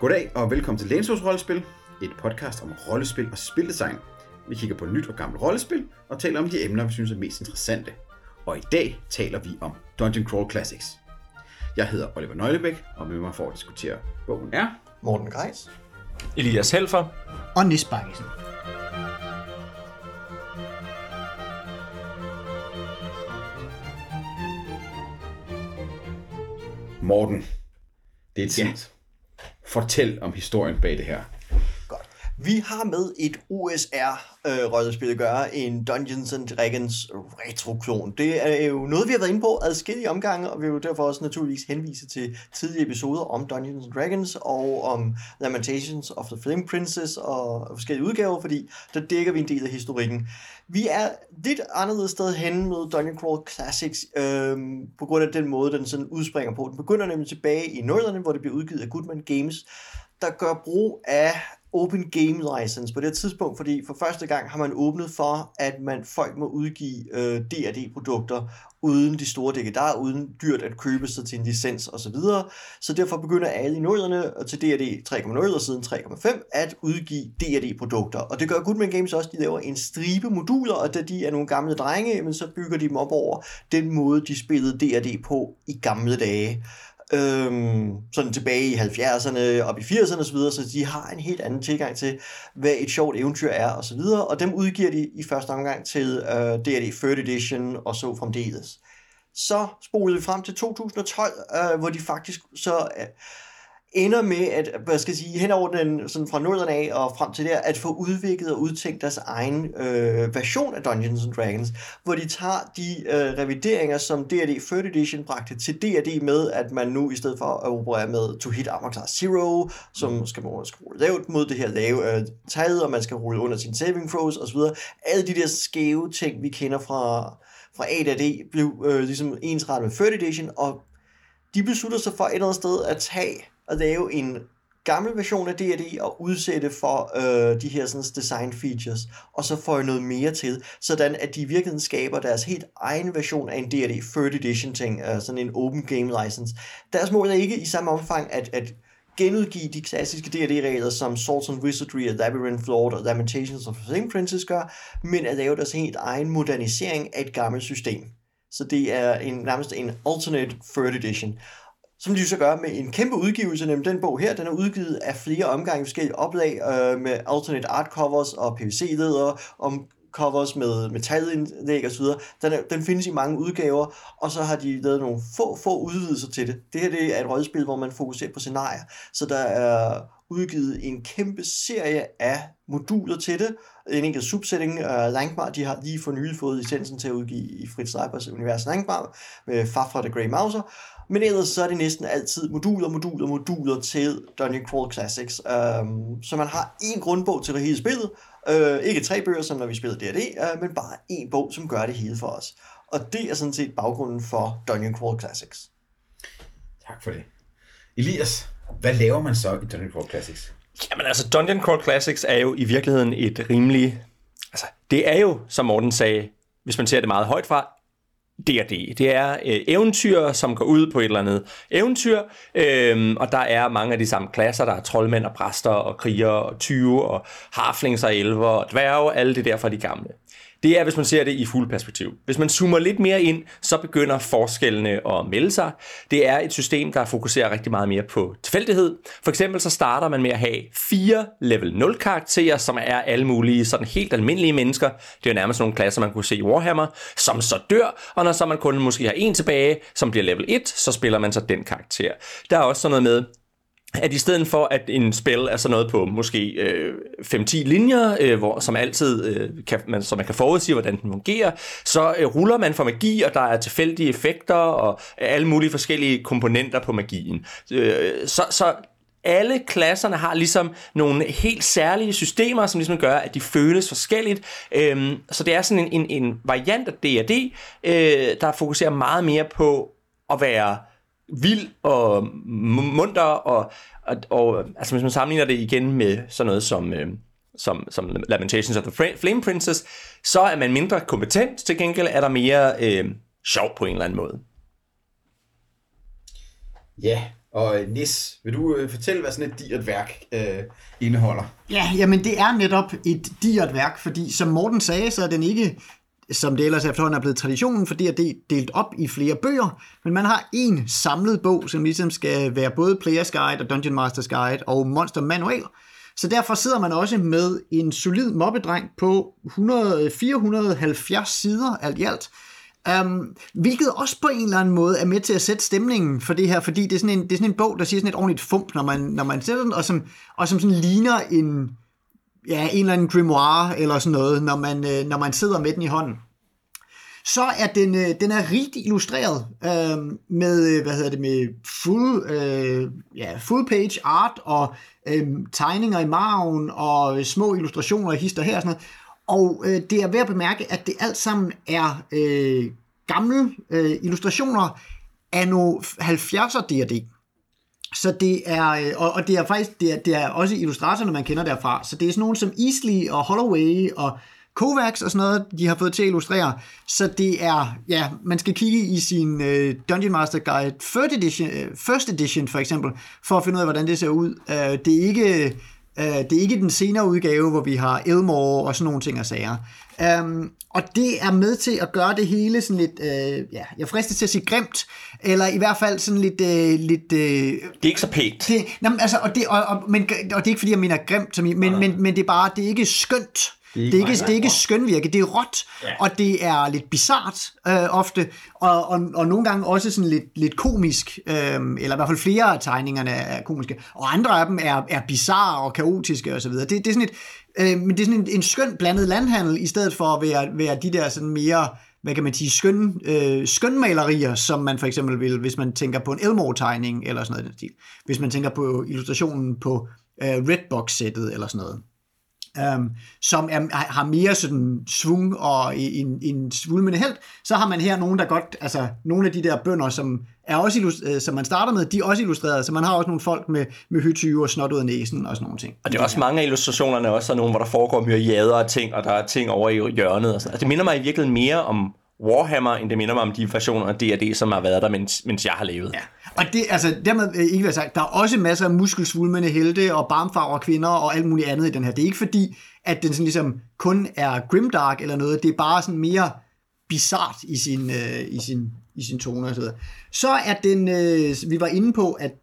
Goddag og velkommen til Lænsås Rollespil, et podcast om rollespil og spildesign. Vi kigger på nyt og gammelt rollespil og taler om de emner, vi synes er mest interessante. Og i dag taler vi om Dungeon Crawl Classics. Jeg hedder Oliver Nøglebæk, og med mig for at diskutere bogen er... Morten Greis. Elias Helfer. og Nis Bakkesen. Morten. Det er tid. Fortæl om historien bag det her. Vi har med et OSR-rollespil øh, at gøre, en Dungeons and Dragons retroklon. Det er jo noget, vi har været inde på adskillige omgange, og vi vil derfor også naturligvis henvise til tidligere episoder om Dungeons and Dragons og om Lamentations of the Flame Princess og forskellige udgaver, fordi der dækker vi en del af historikken. Vi er lidt anderledes sted hen med Dungeon Crawl Classics, øhm, på grund af den måde, den sådan udspringer på. Den begynder nemlig tilbage i Norderne, hvor det bliver udgivet af Goodman Games, der gør brug af Open Game License på det her tidspunkt, fordi for første gang har man åbnet for, at man folk må udgive øh, D&D-produkter uden de store dækkedarer, uden dyrt at købe sig til en licens osv. Så, videre. så derfor begynder alle i norderne øh, til D&D 3.0 og siden 3.5 at udgive D&D-produkter. Og det gør Goodman Games også, de laver en stribe moduler, og da de er nogle gamle drenge, men så bygger de dem op over den måde, de spillede D&D på i gamle dage øhm, sådan tilbage i 70'erne, op i 80'erne osv., så de har en helt anden tilgang til, hvad et sjovt eventyr er osv., og, og dem udgiver de i første omgang til øh, D&D 3rd Edition og så fremdeles. Så spolede vi frem til 2012, øh, hvor de faktisk så... Øh, ender med, at, hvad skal jeg sige, hen over den, sådan fra nullerne af og frem til der, at få udviklet og udtænkt deres egen øh, version af Dungeons and Dragons, hvor de tager de øh, revideringer, som D&D 3rd Edition bragte til D&D med, at man nu i stedet for at operere med To Hit Armor Class Zero, som skal man skal rulle lavt mod det her lave øh, tal, og man skal rulle under sin saving throws osv. Alle de der skæve ting, vi kender fra, fra A til D, blev øh, ligesom ensrettet med 3rd Edition, og de beslutter sig for et eller andet sted at tage at lave en gammel version af D&D og udsætte for øh, de her sådan, design features, og så får jeg noget mere til, sådan at de virkelig skaber deres helt egen version af en D&D 3rd edition ting, øh, sådan en open game license. Deres mål er ikke i samme omfang at, at genudgive de klassiske D&D-regler, som Swords and Wizardry, Labyrinth Lord og Lamentations of the Flame Princess gør, men at lave deres helt egen modernisering af et gammelt system. Så det er en, nærmest en alternate 3rd edition som de så gør med en kæmpe udgivelse, nemlig den bog her, den er udgivet af flere omgange forskellige oplag øh, med alternate art covers og PVC-leder, om covers med metalindlæg osv. Den, er, den findes i mange udgaver, og så har de lavet nogle få, få udvidelser til det. Det her det er et rollespil, hvor man fokuserer på scenarier, så der er udgivet en kæmpe serie af moduler til det. En enkelt subsætning, uh, Langmar, de har lige for nylig fået licensen til at udgive i Fritz Leibers univers Langmar med Fafra the Grey Mouser, men ellers så er det næsten altid moduler, moduler, moduler til Dungeon Crawl Classics. Um, så man har en grundbog til hele spillet. Uh, ikke tre bøger, som når vi spiller D&D, uh, øh, men bare en bog, som gør det hele for os. Og det er sådan set baggrunden for Dungeon Crawl Classics. Tak for det. Elias, hvad laver man så i Dungeon Crawl Classics? Jamen altså, Dungeon Crawl Classics er jo i virkeligheden et rimelig... Altså, det er jo, som Morten sagde, hvis man ser det meget højt fra, D&D. Det er øh, eventyr, som går ud på et eller andet eventyr, øhm, og der er mange af de samme klasser. Der er troldmænd og præster og krigere og tyve og harflings og elver og dværge, alle det der fra de gamle. Det er, hvis man ser det i fuld perspektiv. Hvis man zoomer lidt mere ind, så begynder forskellene at melde sig. Det er et system, der fokuserer rigtig meget mere på tilfældighed. For eksempel så starter man med at have fire level 0 karakterer, som er alle mulige sådan helt almindelige mennesker. Det er nærmest nogle klasser, man kunne se i Warhammer, som så dør, og når så man kun måske har en tilbage, som bliver level 1, så spiller man så den karakter. Der er også sådan noget med, at i stedet for at en spil er sådan noget på måske øh, 5-10 linjer, øh, hvor, som altid øh, kan, man, så man kan forudsige, hvordan den fungerer, så øh, ruller man for magi, og der er tilfældige effekter og øh, alle mulige forskellige komponenter på magien. Øh, så, så alle klasserne har ligesom nogle helt særlige systemer, som ligesom gør, at de føles forskelligt. Øhm, så det er sådan en, en, en variant af D&D, øh, der fokuserer meget mere på at være vild og munter, og, og, og altså hvis man sammenligner det igen med sådan noget som, øh, som, som Lamentations of the Flame Princess, så er man mindre kompetent, til gengæld er der mere øh, sjov på en eller anden måde. Ja, Og øh, Nis, vil du øh, fortælle, hvad sådan et digert værk øh, indeholder? Ja, jamen det er netop et digert værk, fordi som Morten sagde, så er den ikke, som det ellers efterhånden er blevet traditionen, fordi det er delt op i flere bøger, men man har en samlet bog, som ligesom skal være både Player's Guide og Dungeon Master's Guide og Monster Manual. Så derfor sidder man også med en solid mobbedreng på 100, 470 sider alt i alt, Um, hvilket også på en eller anden måde er med til at sætte stemningen for det her, fordi det er sådan en, det er sådan en bog, der siger sådan et ordentligt fump, når man, når man sætter den, og som, og som sådan ligner en, ja, en eller anden grimoire eller sådan noget, når man, øh, når man sidder med den i hånden. Så er den, øh, den er rigt illustreret øhm, øh, med, hvad hedder det, med full, øh, ja, full page art og øh, tegninger i marven og øh, små illustrationer i hister her og sådan noget. Og øh, det er værd at bemærke, at det alt sammen er øh, gamle øh, illustrationer af nogle 70'er D&D. Så det er, øh, og, og det er faktisk, det er, det er også illustratorerne, man kender derfra. Så det er sådan nogen som Easley og Holloway og Kovacs og sådan noget, de har fået til at illustrere. Så det er, ja, man skal kigge i sin uh, Dungeon Master Guide First Edition, uh, First Edition for eksempel, for at finde ud af, hvordan det ser ud. Uh, det er ikke det er ikke den senere udgave, hvor vi har Elmore og sådan nogle ting og sager. Um, og det er med til at gøre det hele sådan lidt, uh, ja, jeg fristes til at sige grimt, eller i hvert fald sådan lidt... Uh, lidt uh, det er ikke så pænt. Det, jamen, altså, og, det, og, og, men, og det er ikke fordi, jeg mener grimt, som I, men, ja. men, men det er bare, det er ikke skønt. Det er ikke, det er ikke, det er ikke skønvirke, det er råt, ja. og det er lidt bizart øh, ofte, og, og, og nogle gange også sådan lidt, lidt komisk, øh, eller i hvert fald flere af tegningerne er komiske, og andre af dem er, er bizarre og kaotiske osv. Det, det er sådan et, øh, men det er sådan en, en skøn blandet landhandel, i stedet for at være, være de der sådan mere hvad kan man sige, skøn, øh, skønmalerier, som man for eksempel vil, hvis man tænker på en Elmore-tegning eller sådan noget i den stil. Hvis man tænker på illustrationen på øh, Redbox-sættet eller sådan noget um, som er, har mere sådan svung og en, en svulmende held, så har man her nogen, der godt, altså nogle af de der bønder, som er også øh, som man starter med, de er også illustreret, så man har også nogle folk med, med hytyve og snot ud af næsen og sådan nogle ting. Og det er også mange af illustrationerne også er nogle, hvor der foregår myriader af ting, og der er ting over i hjørnet. Og sådan. Altså, det minder mig i virkeligheden mere om Warhammer, end det minder mig om de versioner af D&D, som har været der, mens, mens jeg har levet. Ja. Og det, altså, dermed øh, ikke hvad sagt, der er også masser af muskelsvulmende helte og barmfarver kvinder og alt muligt andet i den her. Det er ikke fordi, at den sådan ligesom kun er grimdark eller noget, det er bare sådan mere bizart i sin, øh, i sin, i sin tone og så videre. Så er den, øh, vi var inde på, at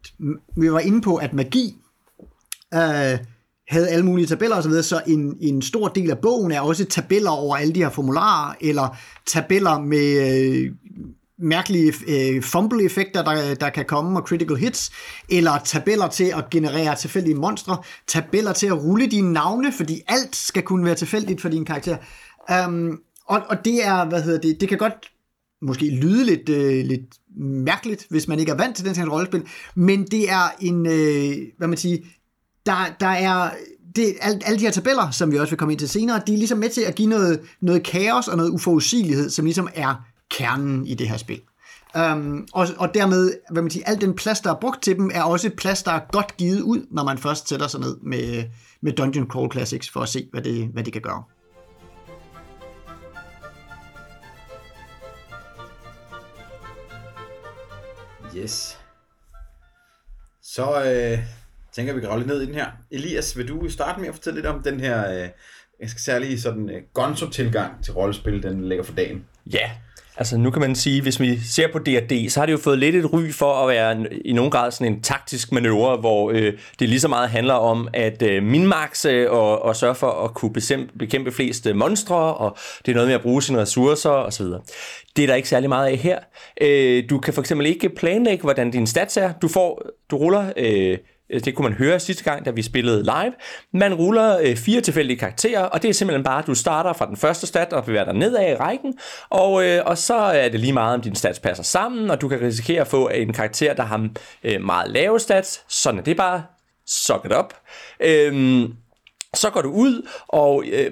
vi var inde på, at magi øh, havde alle mulige tabeller osv., så, så en, en stor del af bogen er også tabeller over alle de her formularer, eller tabeller med øh, mærkelige øh, fumble-effekter, der, der kan komme, og critical hits, eller tabeller til at generere tilfældige monstre, tabeller til at rulle dine navne, fordi alt skal kunne være tilfældigt for din karakter. Um, og, og det er, hvad hedder det, det kan godt måske lyde lidt, øh, lidt mærkeligt, hvis man ikke er vant til den slags rollespil, men det er en, øh, hvad man siger, der, der er det, alle, alle de her tabeller, som vi også vil komme ind til senere, de er ligesom med til at give noget, noget kaos og noget uforudsigelighed, som ligesom er kernen i det her spil. Um, og, og dermed, hvad man siger, al den plads, der er brugt til dem, er også plads, der er godt givet ud, når man først sætter sig ned med, med Dungeon Crawl Classics, for at se, hvad det, hvad det kan gøre. Yes. Så øh, tænker vi, kan lidt ned i den her. Elias, vil du starte med at fortælle lidt om den her øh, særlige sådan, øh, gonzo-tilgang til rollespil, den lægger for dagen? Ja, Altså nu kan man sige, hvis vi ser på D&D, så har det jo fået lidt et ry for at være i nogen grad sådan en taktisk manøvre, hvor øh, det lige så meget handler om at øh, minmaxe øh, og, og sørge for at kunne bekæmpe, bekæmpe flest øh, monstre, og det er noget med at bruge sine ressourcer osv. Det er der ikke særlig meget af her. Øh, du kan for eksempel ikke planlægge, hvordan din stats er. Du får, du ruller... Øh, Øh, det kunne man høre sidste gang, da vi spillede live. Man ruller øh, fire tilfældige karakterer, og det er simpelthen bare, at du starter fra den første stat og bevæger dig nedad i rækken, og, øh, og så er det lige meget, om din stats passer sammen, og du kan risikere at få en karakter, der har øh, meget lave stats. Sådan er det bare. Suck it up. Øh, så går du ud, og øh,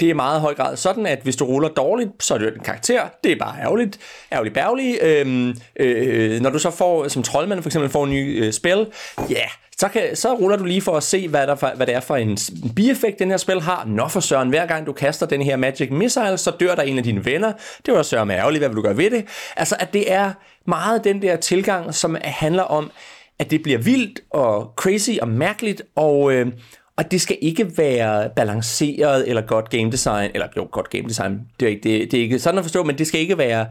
det er meget høj grad sådan, at hvis du ruller dårligt, så er det en karakter. Det er bare ærgerligt, ærgerligt bærgerligt. Øhm, øh, når du så får, som troldmand for eksempel, får en ny øh, spil, ja, yeah, så, kan, så ruller du lige for at se, hvad, der, hvad det er for en bieffekt, den her spil har. Nå for søren, hver gang du kaster den her Magic Missile, så dør der en af dine venner. Det var søren ærgerligt, hvad vil du gøre ved det? Altså, at det er meget den der tilgang, som handler om, at det bliver vildt og crazy og mærkeligt, og, øh, og det skal ikke være balanceret eller godt game design, eller jo, godt game design, det er ikke, det, det er ikke sådan at forstå, men det skal ikke være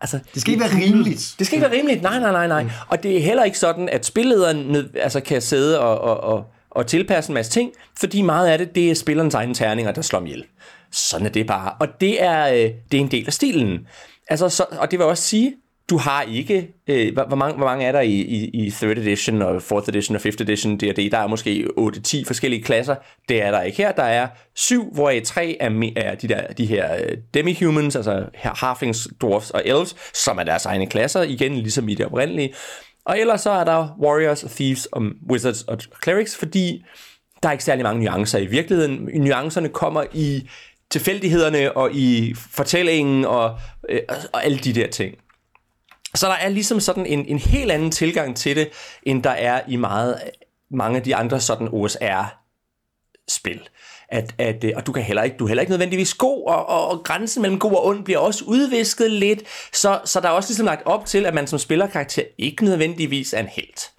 Altså, det skal ikke være rimeligt. Det skal ikke være rimeligt, nej, nej, nej, nej. Og det er heller ikke sådan, at spillederen altså, kan sidde og, og, og, og tilpasse en masse ting, fordi meget af det, det er spillerens egne terninger, der slår ihjel. Sådan er det bare. Og det er, øh, det er en del af stilen. Altså, så, og det vil også sige, du har ikke, øh, hvor, mange, hvor mange er der i, i, i 3rd edition og 4th edition og 5th edition D&D? Der er måske 8-10 forskellige klasser. Det er der ikke her. Der er syv, hvoraf tre er, er de, der, de her øh, demi-humans, altså halflings, dwarfs og elves, som er deres egne klasser, igen ligesom i det oprindelige. Og ellers så er der warriors, thieves, og wizards og clerics, fordi der er ikke særlig mange nuancer i virkeligheden. Nuancerne kommer i tilfældighederne og i fortællingen og, øh, og alle de der ting. Så der er ligesom sådan en, en helt anden tilgang til det, end der er i meget, mange af de andre sådan OSR-spil. At, at, øh, og du, kan heller ikke, du er heller ikke nødvendigvis god, og, og, og grænsen mellem god og ond bliver også udvisket lidt, så, så der er også ligesom lagt op til, at man som spillerkarakter ikke nødvendigvis er en helt.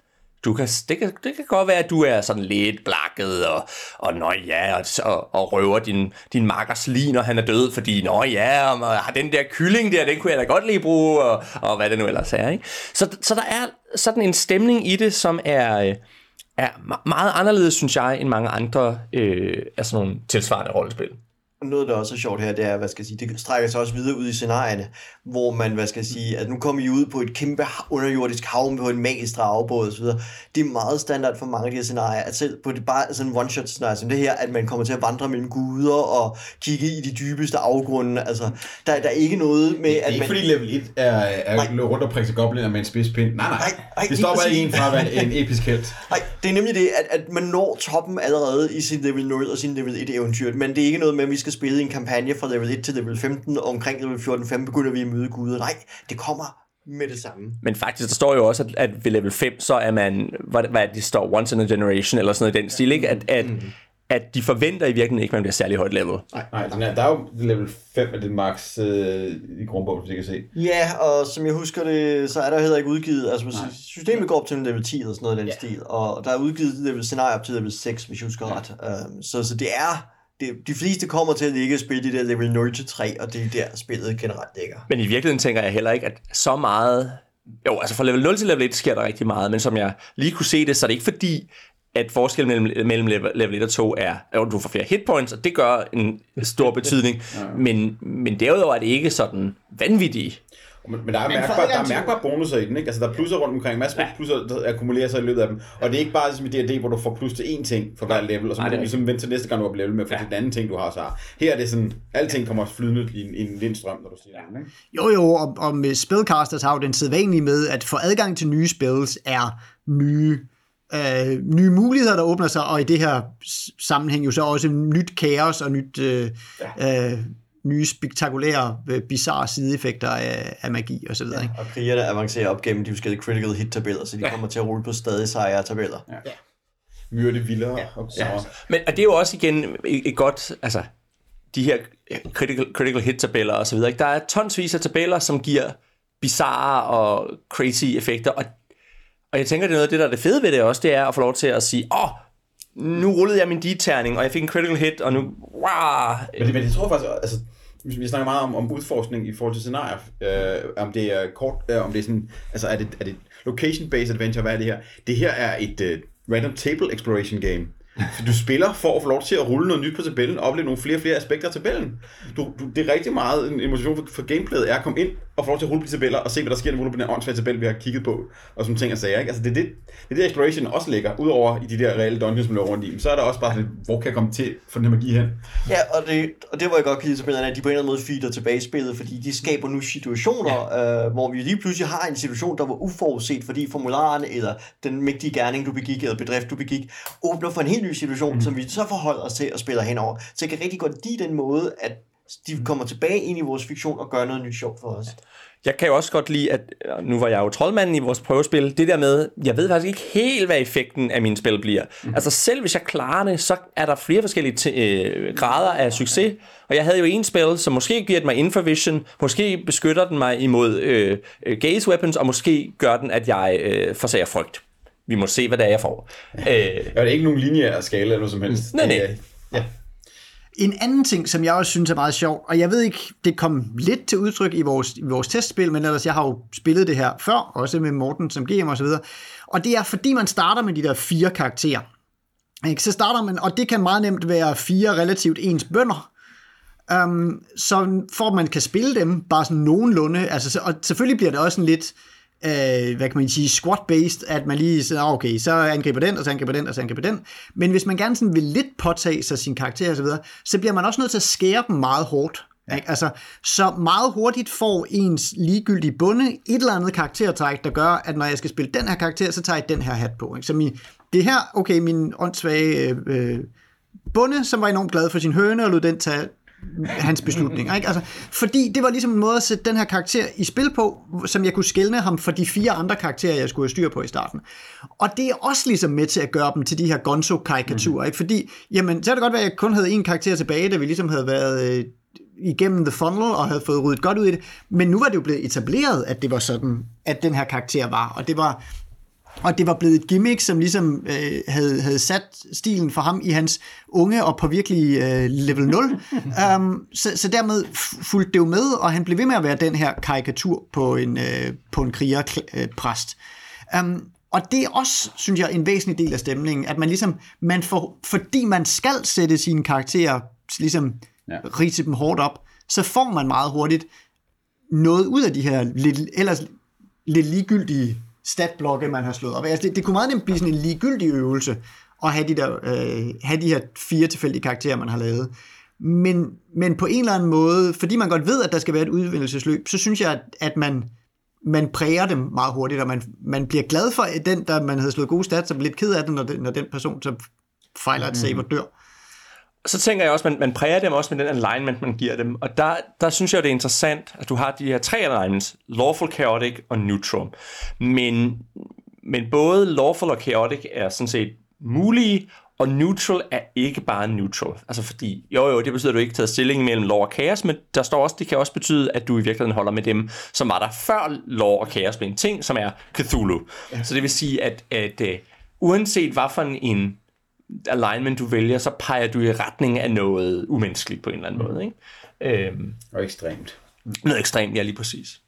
Du kan, det, kan, det kan godt være, at du er sådan lidt blakket, og, og nå ja, og, og, og røver din, din makkers lige, når han er død, fordi nå ja, og, og den der kylling der, den kunne jeg da godt lige bruge, og, og hvad det nu ellers er. Ikke? Så, så der er sådan en stemning i det, som er, er meget anderledes, synes jeg, end mange andre øh, af sådan nogle tilsvarende rollespil noget, der også er sjovt her, det er, hvad skal jeg sige, det strækker sig også videre ud i scenarierne, hvor man, hvad skal jeg sige, at nu kommer I ud på et kæmpe underjordisk hav på en magisk dragebåd osv. Det er meget standard for mange af de her scenarier, at selv på det bare sådan one-shot scenarie som det her, at man kommer til at vandre mellem guder og kigge i de dybeste afgrunde. Altså, der, der er ikke noget med, at man... Det er ikke man... fordi level 1 er, er rundt og prikke gobliner med en spidspind. Nej, nej. nej, nej det stopper ikke en fra at være en episk held. Nej, det er nemlig det, at, at man når toppen allerede i sin level 0 og sin level 1 eventyr, men det er ikke noget med, at vi skal skal spille en kampagne fra level 1 til level 15, og omkring level 14-15 begynder vi at møde guder. Nej, det kommer med det samme. Men faktisk, der står jo også, at, at ved level 5, så er man, hvad, hvad det står, once in a generation, eller sådan noget i den stil, ikke? At, at, mm. at de forventer i virkeligheden ikke, at man bliver særlig højt level. Nej, nej er, der er jo level 5 af det max øh, i grundbogen, hvis I kan se. Ja, og som jeg husker det, så er der heller ikke udgivet, altså nej. systemet går op til level 10 eller sådan noget i den ja. stil, og der er udgivet level scenarie op til level 6, hvis jeg husker ja. ret. Um, så, så det er det, de fleste kommer til at ligge og spille de der level 0-3, og det er der spillet generelt ligger. Men i virkeligheden tænker jeg heller ikke, at så meget... Jo, altså fra level 0 til level 1 sker der rigtig meget, men som jeg lige kunne se det, så er det ikke fordi, at forskellen mellem, mellem level 1 og 2 er, at du får flere hitpoints, og det gør en stor betydning, ja. men, men derudover er det ikke sådan vanvittigt. Men, men der er, mærkbare, der er mærkbare bonusser i den, ikke? Altså, der er plusser rundt omkring, masser af ja. plusser, der akkumulerer sig i løbet af dem. Og det er ikke bare ligesom i D&D, hvor du får plus til én ting for hver level, og så må du ligesom vente til næste gang, du på level med, for ja. den anden ting, du har så Her er det sådan, alting kommer flydende i en, en lindstrøm, når du siger ja. det, ikke? Jo, jo, og, og med Spellcasters har jo den sædvanlige med, at for adgang til nye spells er nye øh, nye muligheder, der åbner sig, og i det her sammenhæng jo så også nyt kaos og nyt øh, ja. øh, nye spektakulære, øh, bizarre sideeffekter af, af magi og så videre. Ikke? og krigerne avancerer op gennem de forskellige critical hit-tabeller, så de ja. kommer til at rulle på stadig sejre tabeller. Ja. ja. Myrde vildere. Ja. Og ja. Men og det er jo også igen et, et godt, altså de her critical, critical hit-tabeller og så videre. Ikke? Der er tonsvis af tabeller, som giver bizarre og crazy effekter, og, og jeg tænker, det er noget af det, der er det fede ved det også, det er at få lov til at sige, åh, oh, nu rullede jeg min D-terning, og jeg fik en critical hit, og nu... Wow. Men, det, men jeg tror faktisk, altså, vi snakker meget om, om udforskning i forhold til scenarier, øh, om det er kort, øh, om det er sådan, altså er det, er det location-based adventure, hvad er det her? Det her er et øh, random table exploration game. Du spiller for at få lov til at rulle noget nyt på tabellen, og opleve nogle flere og flere aspekter af tabellen. Du, du, det er rigtig meget en emotion for, for gameplayet er at komme ind og få lov til at rulle på de tabeller og se, hvad der sker, når du på den åndsvage tabel, vi har kigget på, og som ting og sager. Ikke? Altså, det er det, det, er det exploration også ligger, udover i de der reelle dungeons, man løber rundt i. Så er der også bare sådan, hvor kan jeg komme til for den her magi hen? Ja, og det, og det var jeg godt lide tabellerne, at de på en eller anden måde feeder tilbage i spillet, fordi de skaber nu situationer, ja. øh, hvor vi lige pludselig har en situation, der var uforudset, fordi formularen eller den mægtige gerning, du begik, eller bedrift, du begik, åbner for en helt ny situation, mm. som vi så forholder os til og spiller henover. Så jeg kan rigtig godt lide den måde, at de kommer tilbage ind i vores fiktion og gør noget nyt sjovt for os. Jeg kan jo også godt lide, at nu var jeg jo troldmanden i vores prøvespil, det der med, jeg ved faktisk ikke helt, hvad effekten af min spil bliver. Mm. Altså selv hvis jeg klarer det, så er der flere forskellige øh, grader af succes, og jeg havde jo en spil, som måske giver mig infravision, måske beskytter den mig imod øh, gaze weapons, og måske gør den, at jeg øh, forsager frygt. Vi må se, hvad det er, jeg får. Øh, Ja, det er ikke nogen lineær skala eller noget som helst. Nej, nej. Ja. En anden ting, som jeg også synes er meget sjov, og jeg ved ikke, det kom lidt til udtryk i vores, i vores testspil, men ellers jeg har jo spillet det her før, også med Morten som GM og så videre, og det er fordi man starter med de der fire karakterer. Ikke? Så starter man, og det kan meget nemt være fire relativt ens bønder, um, så for at man kan spille dem bare sådan nogenlunde, altså, så- og selvfølgelig bliver det også sådan lidt, øh, hvad kan man sige, squat-based, at man lige siger, "Ah, okay, så angriber den, og så angriber den, og så angriber den. Men hvis man gerne sådan vil lidt påtage sig sin karakter og så videre, så bliver man også nødt til at skære dem meget hårdt. Ikke? Altså, så meget hurtigt får ens ligegyldige bunde et eller andet karaktertræk, der gør, at når jeg skal spille den her karakter, så tager jeg den her hat på. Ikke? Så min, det her, okay, min åndssvage øh, øh, bonde, som var enormt glad for sin høne, og lod den tage hans beslutninger. Ikke? Altså, fordi det var ligesom en måde at sætte den her karakter i spil på, som jeg kunne skælne ham for de fire andre karakterer, jeg skulle have styr på i starten. Og det er også ligesom med til at gøre dem til de her gonzo-karikaturer. Ikke? Fordi, jamen, så er det godt være, at jeg kun havde en karakter tilbage, da vi ligesom havde været øh, igennem The Funnel og havde fået ryddet godt ud i det. Men nu var det jo blevet etableret, at det var sådan, at den her karakter var. Og det var, og det var blevet et gimmick, som ligesom øh, havde, havde sat stilen for ham i hans unge og på virkelig øh, level 0. um, så, så dermed fulgte det jo med, og han blev ved med at være den her karikatur på en, øh, på en krigerpræst. Um, og det er også, synes jeg, en væsentlig del af stemningen, at man ligesom, man får, fordi man skal sætte sine karakterer, ligesom ja. rise dem hårdt op, så får man meget hurtigt noget ud af de her lidt, ellers lidt ligegyldige statblokke, man har slået op. Altså, det, det kunne meget nemt blive sådan en ligegyldig øvelse at have de, der, øh, have de her fire tilfældige karakterer, man har lavet. Men, men på en eller anden måde, fordi man godt ved, at der skal være et udvidelsesløb, så synes jeg, at, at man, man præger dem meget hurtigt, og man, man bliver glad for den, der man havde slået gode stats, og bliver lidt ked af det, når, den, når den person så fejler et save og dør. Så tænker jeg også, at man, man præger dem også med den alignment, man giver dem. Og der, der synes jeg, det er interessant, at du har de her tre alignments, lawful, chaotic og neutral. Men, men både lawful og chaotic er sådan set mulige, og neutral er ikke bare neutral. Altså fordi, jo jo, det betyder, at du ikke har taget stilling mellem lov og kaos, men der står også, det kan også betyde, at du i virkeligheden holder med dem, som var der før lov og kaos blev en ting, som er Cthulhu. Ja. Så det vil sige, at, at uh, uanset hvad for en alignment du vælger, så peger du i retning af noget umenneskeligt på en eller anden måde. Ikke? Øhm, Og ekstremt. noget ekstremt, ja lige præcis.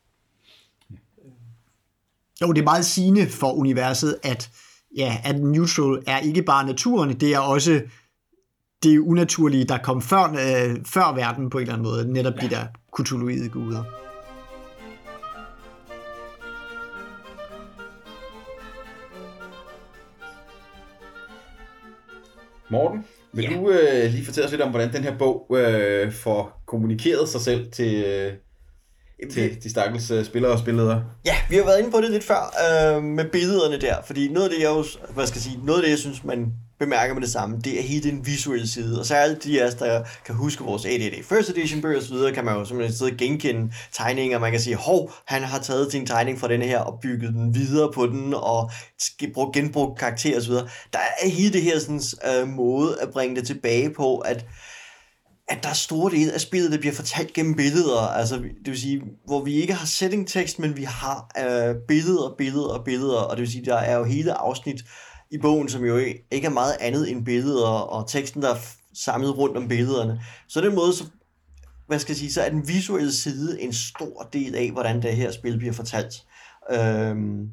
Jo, det er meget sigende for universet, at, ja, at neutral er ikke bare naturen, det er også det unaturlige, der kom før, øh, før verden på en eller anden måde. Netop de der kutuluide guder. Morten, vil Ja. du øh, lige fortælle os lidt om, hvordan den her bog øh, får kommunikeret sig selv til, øh, til de stakkels øh, spillere og spilledere? Ja, vi har været inde på det lidt før øh, med billederne der, fordi noget af det, jeg, jo, hvad skal jeg sige, noget af det, jeg synes, man bemærker med det samme, det er hele den visuelle side. Og særligt de af os, der kan huske vores ADD First Edition bøger osv., kan man jo simpelthen sidde og genkende tegninger, man kan sige, hov, han har taget sin tegning fra den her og bygget den videre på den, og brugt- genbrugt karakterer osv. Der er hele det her sådan, øh, måde at bringe det tilbage på, at at der er store dele af spillet, der bliver fortalt gennem billeder, altså det vil sige, hvor vi ikke har setting-tekst, men vi har øh, billeder, billeder og billeder, og det vil sige, der er jo hele afsnit i bogen, som jo ikke er meget andet end billeder, og teksten, der er samlet rundt om billederne. Så den måde, så, hvad skal jeg sige, så er den visuelle side en stor del af, hvordan det her spil bliver fortalt. Øhm,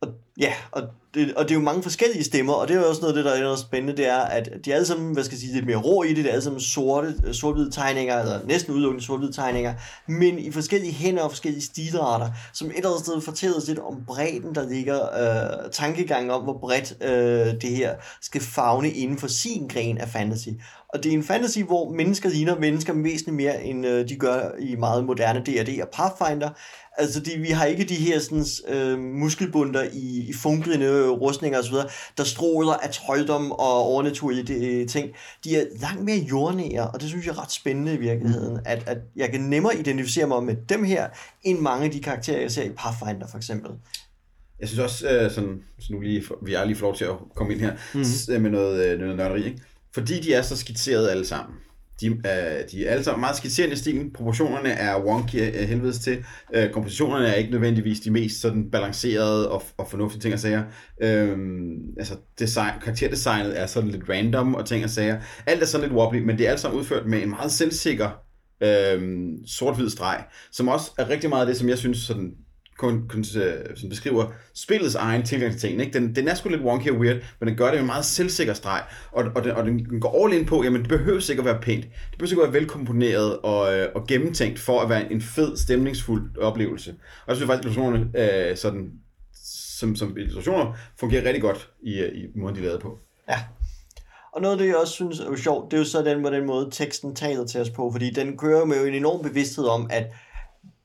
og, ja, og det, og det er jo mange forskellige stemmer, og det er jo også noget af det, der er noget spændende, det er, at de er alle sammen, hvad skal jeg sige, lidt mere rå i det, det er alle sammen sorte, sort tegninger, eller næsten udelukkende sort tegninger, men i forskellige hænder og forskellige stilarter, som et eller andet sted fortæller os lidt om bredden, der ligger øh, tankegangen om, hvor bredt øh, det her skal fagne inden for sin gren af fantasy. Og det er en fantasy, hvor mennesker ligner mennesker væsentligt mere, end øh, de gør i meget moderne D&D og Pathfinder. Altså, de, vi har ikke de her sådan, øh, muskelbunder i, i funklende rustninger osv., der stråler af trolddom og overnaturlige øh, ting. De er langt mere jordnære, og det synes jeg er ret spændende i virkeligheden, at, at jeg kan nemmere identificere mig med dem her, end mange af de karakterer, jeg ser i Pathfinder for eksempel. Jeg synes også, øh, sådan, så nu lige, vi er lige får lov til at komme ind her mm. med noget, øh, noget nørderi, ikke? fordi de er så skitseret alle sammen, de, øh, de er alle sammen meget skitserende i stilen. Proportionerne er wonky af helvedes til. Øh, kompositionerne er ikke nødvendigvis de mest sådan balancerede og, og fornuftige ting at sige. Øh, altså design, karakterdesignet er sådan lidt random og ting at sige. Alt er sådan lidt wobbly, men det er alt sammen udført med en meget selvsikker øh, sort-hvid streg, som også er rigtig meget af det, som jeg synes sådan kun, kun, øh, som beskriver spillets egen tilgang til tingene. Ikke? Den, den er sgu lidt wonky og weird, men den gør det med en meget selvsikker streg, og, og, den, og den går all in på, jamen det behøver ikke at være pænt, det behøver ikke at være velkomponeret og, øh, og gennemtænkt for at være en fed, stemningsfuld oplevelse. Og jeg synes faktisk, at illustrationerne øh, sådan, som, som illustrationer fungerer rigtig godt i, øh, i måden, de er lavet på. Ja. Og noget af det, jeg også synes er sjovt, det er jo så den, den måde, teksten taler til os på, fordi den kører med jo en enorm bevidsthed om, at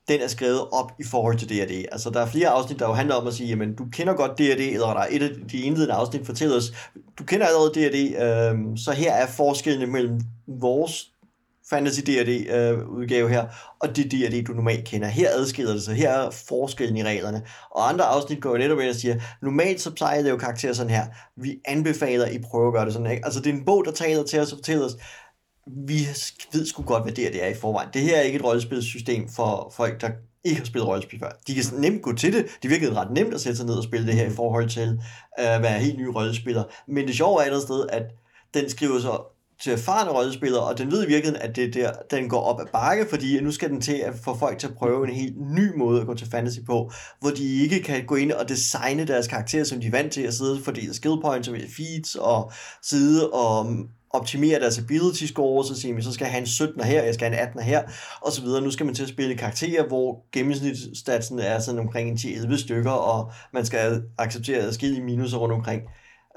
den er skrevet op i forhold til D&D. Altså, der er flere afsnit, der jo handler om at sige, jamen, du kender godt D&D, eller der er et af de indledende afsnit fortæller os, du kender allerede D&D, øh, så her er forskellene mellem vores fantasy D&D øh, udgave her, og det D&D, du normalt kender. Her adskiller det sig, her er forskellen i reglerne. Og andre afsnit går jo netop ind og siger, normalt så plejer det jo karakterer sådan her. Vi anbefaler, I prøver at gøre det sådan. Ikke? Altså det er en bog, der taler til os og fortæller os, vi ved sgu godt, hvad det er, det er i forvejen. Det her er ikke et rollespilsystem for folk, der ikke har spillet rollespil før. De kan nemt gå til det. Det virkede ret nemt at sætte sig ned og spille det her i forhold til øh, at være helt nye rollespillere. Men det sjove er et andet sted, at den skriver så til erfarne rollespillere, og den ved i virkeligheden, at det der, den går op ad bakke, fordi nu skal den til at få folk til at prøve en helt ny måde at gå til fantasy på, hvor de ikke kan gå ind og designe deres karakterer, som de er vant til at sidde og fordele skill points og feeds, og sidde og optimere deres ability score, så siger man, så skal jeg have en 17 her, jeg skal have en 18 her, og så videre. Nu skal man til at spille karakterer, hvor gennemsnitsstatsen er sådan omkring en 10-11 stykker, og man skal acceptere adskillige minuser rundt omkring.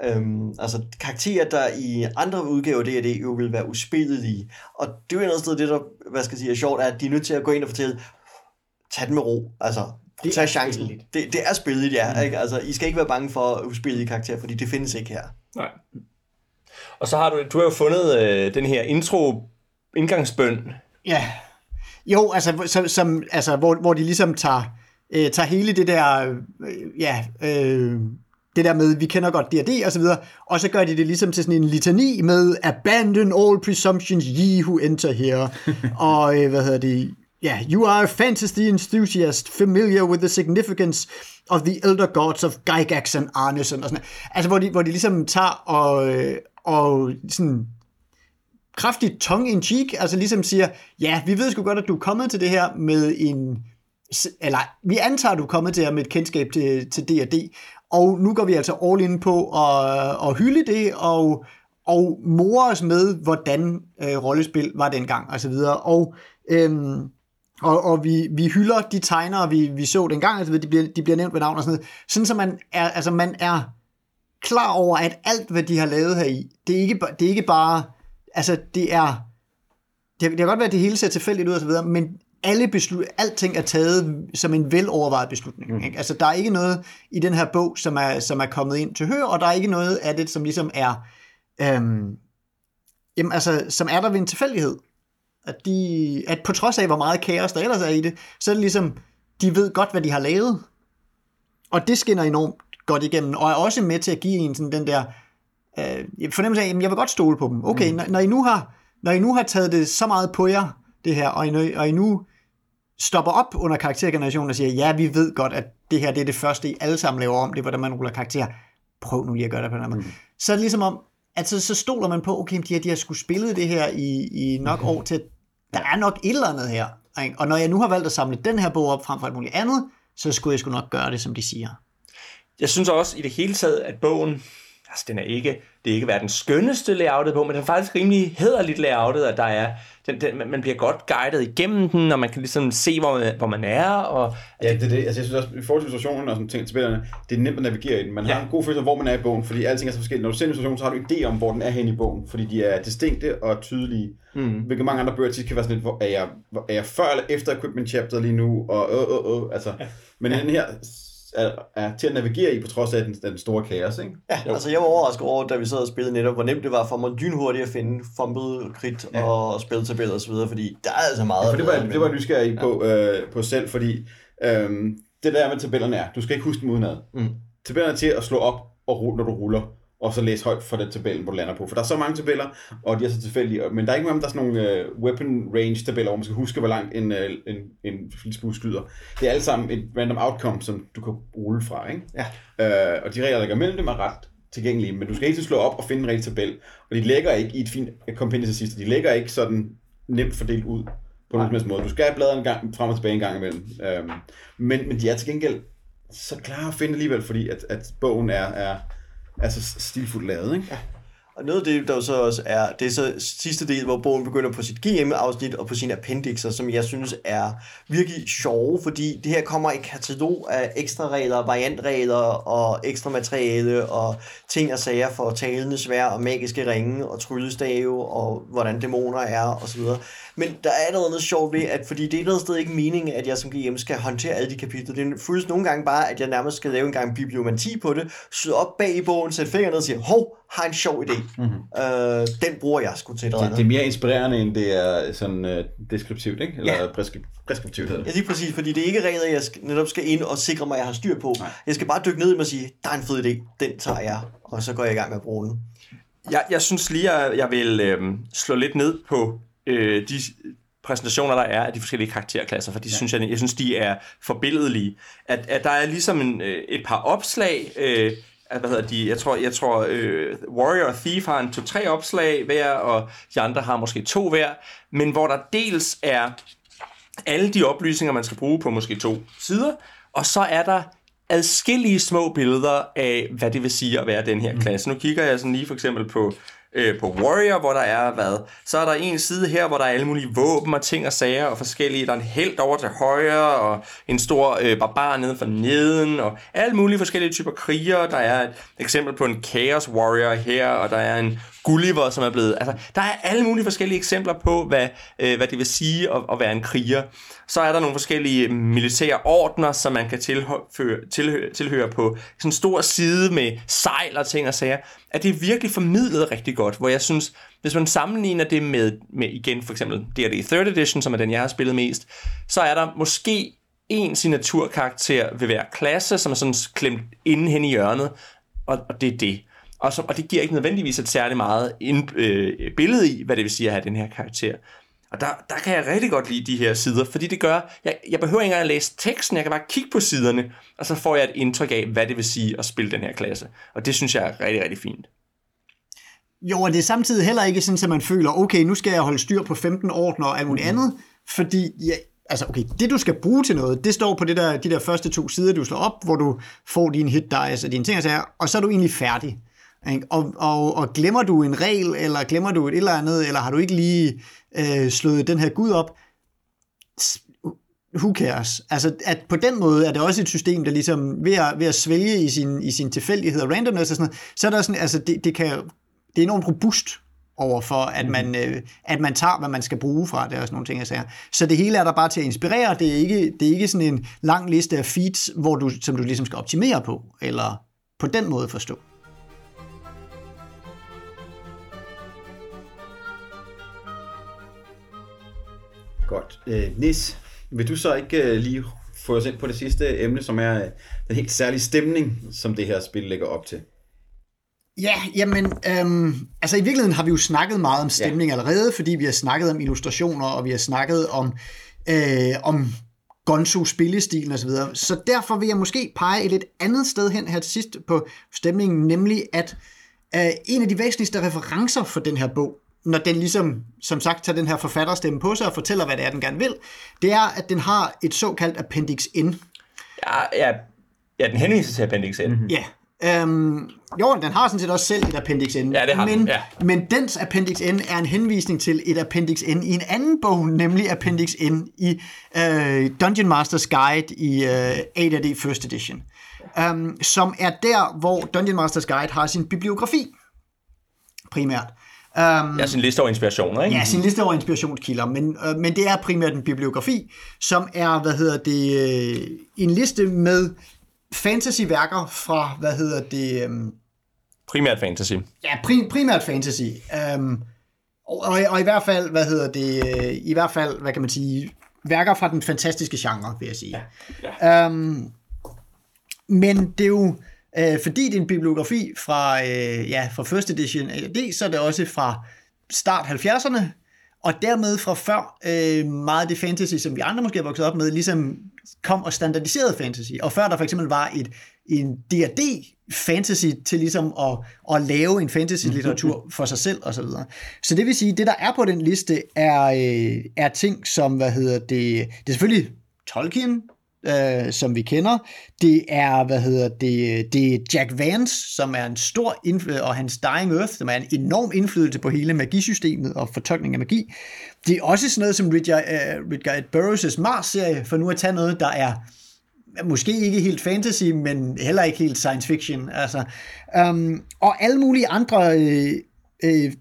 Øhm, altså karakterer, der i andre udgaver af D&D jo vil være uspillelige. Og det er jo et sted, det der, hvad skal jeg sige, er sjovt, er, at de er nødt til at gå ind og fortælle, tag den med ro, altså det tag chancen. Det, det er spillet, ja. Mm. Ikke? Altså, I skal ikke være bange for uspillelige karakterer, fordi det findes ikke her. Nej. Og så har du, du har jo fundet øh, den her intro indgangsbøn. Ja. Jo, altså, som, som, altså hvor, hvor de ligesom tager, øh, tager hele det der, øh, ja, øh, det der med, vi kender godt D&D og så videre, og så gør de det ligesom til sådan en litani med abandon all presumptions ye who enter here, og øh, hvad hedder det, Ja, yeah, you are a fantasy enthusiast, familiar with the significance of the elder gods of Gygax and Arneson, og sådan Altså, hvor de, hvor de ligesom tager og, øh, og sådan kraftigt tongue in cheek, altså ligesom siger, ja, vi ved sgu godt, at du er kommet til det her med en, eller vi antager, at du er kommet til det her med et kendskab til, til D&D, og nu går vi altså all in på at, at hylde det, og, og more os med, hvordan øh, rollespil var dengang, og så videre, og øhm, og, og vi, vi hylder de tegnere, vi, vi så dengang, altså de bliver, de bliver nævnt ved navn og sådan noget, sådan så man er, altså man er klar over, at alt, hvad de har lavet her i, det er ikke, det er ikke bare, altså det er, det, det kan godt være, at det hele ser tilfældigt ud og så videre, men alle beslut, alting er taget som en velovervejet beslutning. Mm. Ikke? Altså, der er ikke noget i den her bog, som er, som er kommet ind til hør, og der er ikke noget af det, som ligesom er, øhm, jamen, altså, som er der ved en tilfældighed. At, de, at på trods af, hvor meget kaos der ellers er i det, så er det ligesom, de ved godt, hvad de har lavet. Og det skinner enormt godt igennem, og er også med til at give en sådan den der øh, fornemmelse af, at jeg vil godt stole på dem. Okay, mm. når, når, I nu har, når I nu har taget det så meget på jer, det her, og I, og I nu stopper op under karaktergenerationen og siger, ja, vi ved godt, at det her det er det første, I alle sammen laver om, det er, hvordan man ruller karakter. Prøv nu lige at gøre det på den måde. Mm. Så er det ligesom om, at så, så stoler man på, okay, de har, de har skulle spillet det her i, i nok mm. år til, der er nok et eller andet her. Ikke? Og når jeg nu har valgt at samle den her bog op frem for alt muligt andet, så skulle jeg sgu nok gøre det, som de siger. Jeg synes også i det hele taget, at bogen, altså den er ikke, det er ikke verdens skønneste layoutet på, men den er faktisk rimelig hederligt layoutet, at der er, den, den, man bliver godt guidet igennem den, og man kan ligesom se, hvor man, hvor man er. Og, ja, det er det. Altså, jeg synes også, i forhold til illustrationen og sådan ting til spillerne, det er nemt at navigere i den. Man ja. har en god følelse af, hvor man er i bogen, fordi alting er så forskelligt. Når du ser en illustration, så har du en idé om, hvor den er hen i bogen, fordi de er distinkte og tydelige. Mm. Hvilket mange andre bøger tit kan være sådan lidt, hvor er jeg, hvor er jeg før eller efter equipment chapter lige nu, og øh, øh, øh, altså. Ja. Men den her er, er til at navigere i, på trods af den, den store kaos, ikke? Ja, jo. altså jeg var overrasket over, da vi sad og spillede netop, hvor nemt det var for mig lynhurtigt at finde fumbled krit ja. og spiltabeller osv., fordi der er altså meget... Ja, for det var, det var jeg nysgerrig på, ja. øh, på selv, fordi øhm, det der med tabellerne er, du skal ikke huske dem udenad. Mm. Tabellerne er til at slå op, og rulle, når du ruller. Og så læse højt fra den tabellen, hvor du lander på. For der er så mange tabeller, og de er så tilfældige. Men der er ikke nogen, der er sådan nogle uh, weapon range tabeller, hvor man skal huske, hvor langt en, uh, en, en flitsbue skyder. Det er alle sammen et random outcome, som du kan rulle fra. Ikke? Ja. Uh, og de regler, der ligger mellem dem, er ret tilgængelige. Men du skal ikke slå op og finde en rigtig tabel. Og de lægger ikke i et fint kompendie til sidst. De lægger ikke sådan nemt fordelt ud på nogen som måde. Du skal bladre en gang frem og tilbage en gang imellem. Um, men, men de er til gengæld så klare at finde alligevel, fordi at, at bogen er, er, altså stilfuldt lavet. Ikke? Ja. Og noget af det, der så også er, det er så sidste del, hvor bogen begynder på sit GM-afsnit og på sine appendixer, som jeg synes er virkelig sjove, fordi det her kommer i katalog af ekstra regler, variantregler og ekstra materiale og ting og sager for talende svær og magiske ringe og tryllestave og hvordan dæmoner er og så videre. Men der er noget, noget sjovt ved, at fordi det er noget sted ikke meningen, at jeg som GM skal håndtere alle de kapitler. Det føles nogle gange bare, at jeg nærmest skal lave en gang bibliomanti på det, slå op bag i bogen, sætte fingrene og sige, hov, har en sjov idé. Mm-hmm. Øh, den bruger jeg sgu til et Det, det er mere inspirerende, end det er sådan uh, deskriptivt, ikke? Eller ja. preskri- preskriptivt hedder Ja, det. lige præcis, fordi det er ikke regler, jeg skal, netop skal ind og sikre mig, at jeg har styr på. Nej. Jeg skal bare dykke ned i mig og sige, der er en fed idé, den tager jeg, og så går jeg i gang med at bruge den. Jeg, jeg synes lige, at jeg vil øh, slå lidt ned på øh, de præsentationer, der er af de forskellige karakterklasser, for de ja. synes jeg, jeg synes, de er forbilledelige. At, at der er ligesom en, øh, et par opslag, øh, at, hvad hedder de, jeg tror, jeg tror øh, Warrior og Thief har en to-tre opslag hver, og de andre har måske to hver, men hvor der dels er alle de oplysninger, man skal bruge på måske to sider, og så er der adskillige små billeder af, hvad det vil sige at være den her klasse. Nu kigger jeg sådan lige for eksempel på, øh, på Warrior, hvor der er hvad? Så er der en side her, hvor der er alle mulige våben og ting og sager og forskellige. Der er en helt over til højre, og en stor øh, barbar nede for neden, og alle mulige forskellige typer krigere. Der er et eksempel på en Chaos Warrior her, og der er en Gulliver, som er blevet... Altså, der er alle mulige forskellige eksempler på, hvad, øh, hvad det vil sige at, at være en kriger. Så er der nogle forskellige militære ordner, som man kan tilhøre, tilhøre, tilhøre på sådan en stor side med sejl og ting og sager. At det er virkelig formidlet rigtig godt, hvor jeg synes, hvis man sammenligner det med, med igen for eksempel D&D 3rd Edition, som er den, jeg har spillet mest, så er der måske en signaturkarakter ved hver klasse, som er sådan klemt inde hen i hjørnet, og, og det er det. Og, så, og det giver ikke nødvendigvis et særligt meget ind, øh, billede i, hvad det vil sige at have den her karakter. Og der, der kan jeg rigtig godt lide de her sider, fordi det gør, jeg, jeg behøver ikke engang at læse teksten, jeg kan bare kigge på siderne, og så får jeg et indtryk af, hvad det vil sige at spille den her klasse. Og det synes jeg er rigtig, rigtig fint. Jo, og det er samtidig heller ikke sådan, at man føler, okay, nu skal jeg holde styr på 15 ordner og alt muligt mm. andet, fordi ja, altså okay, det du skal bruge til noget, det står på det der, de der første to sider, du slår op, hvor du får dine hit dice og dine ting og sager, og så er du egentlig færdig. Ikke? Og, og, og glemmer du en regel, eller glemmer du et eller andet, eller har du ikke lige øh, slået den her gud op, who cares? Altså, at på den måde er det også et system, der ligesom ved at, ved at svælge i sin, i sin tilfældighed og randomness og sådan noget, så er der sådan, altså, det, det, kan, det er enormt robust over for, at man, øh, at man tager, hvad man skal bruge fra det og sådan nogle ting. Altså. Så det hele er der bare til at inspirere. Det er ikke, det er ikke sådan en lang liste af feeds, hvor du, som du ligesom skal optimere på, eller på den måde forstå. Godt. Øh, Nis, vil du så ikke øh, lige få os ind på det sidste emne, som er øh, den helt særlige stemning, som det her spil lægger op til? Ja, jamen, øhm, altså i virkeligheden har vi jo snakket meget om stemning ja. allerede, fordi vi har snakket om illustrationer, og vi har snakket om, øh, om Gonzo spillestilen osv. Så, så derfor vil jeg måske pege et lidt andet sted hen her til sidst på stemningen, nemlig at øh, en af de væsentligste referencer for den her bog, når den ligesom, som sagt, tager den her forfatterstemme på sig og fortæller, hvad det er, den gerne vil, det er, at den har et såkaldt Appendix N. Ja, ja, ja den henviser til Appendix N. Mm-hmm. Ja, Øhm, jo, den har sådan set også selv et Appendix N. Ja, det har men, den, ja. men dens Appendix N er en henvisning til et Appendix N i en anden bog, nemlig Appendix N i øh, Dungeon Master's Guide i øh, 8 First Edition. Um, som er der, hvor Dungeon Master's Guide har sin bibliografi, primært. Um, Ja, sin liste over inspirationer, ikke? Ja, sin liste over inspirationskilder, men, øh, men det er primært en bibliografi, som er, hvad hedder det, øh, en liste med fantasyværker fra, hvad hedder det, øh, Primært fantasy. ja, pri, primært fantasy. Um, og, og, og i hvert fald, hvad hedder det, øh, i hvert fald, hvad kan man sige, værker fra den fantastiske genre, vil jeg sige. Ja, ja. Um, men det er jo, Øh, fordi det er en bibliografi fra, øh, ja, fra first edition AD, så er det også fra start 70'erne, og dermed fra før øh, meget af det fantasy, som vi andre måske har vokset op med, ligesom kom og standardiserede fantasy. Og før der for eksempel var et, en D&D fantasy til ligesom at, at lave en fantasy-litteratur for sig selv osv. Så, så det vil sige, det der er på den liste er, øh, er ting som, hvad hedder det, det er selvfølgelig Tolkien, øh, som vi kender. Det er, hvad hedder det, det er Jack Vance, som er en stor indflydelse, og hans Dying Earth, som er en enorm indflydelse på hele magisystemet og fortolkning af magi. Det er også sådan noget som Richard, øh, Richard Burroughs' Mars-serie, for nu at tage noget, der er måske ikke helt fantasy, men heller ikke helt science fiction. Altså, øhm, og alle mulige andre øh, øh,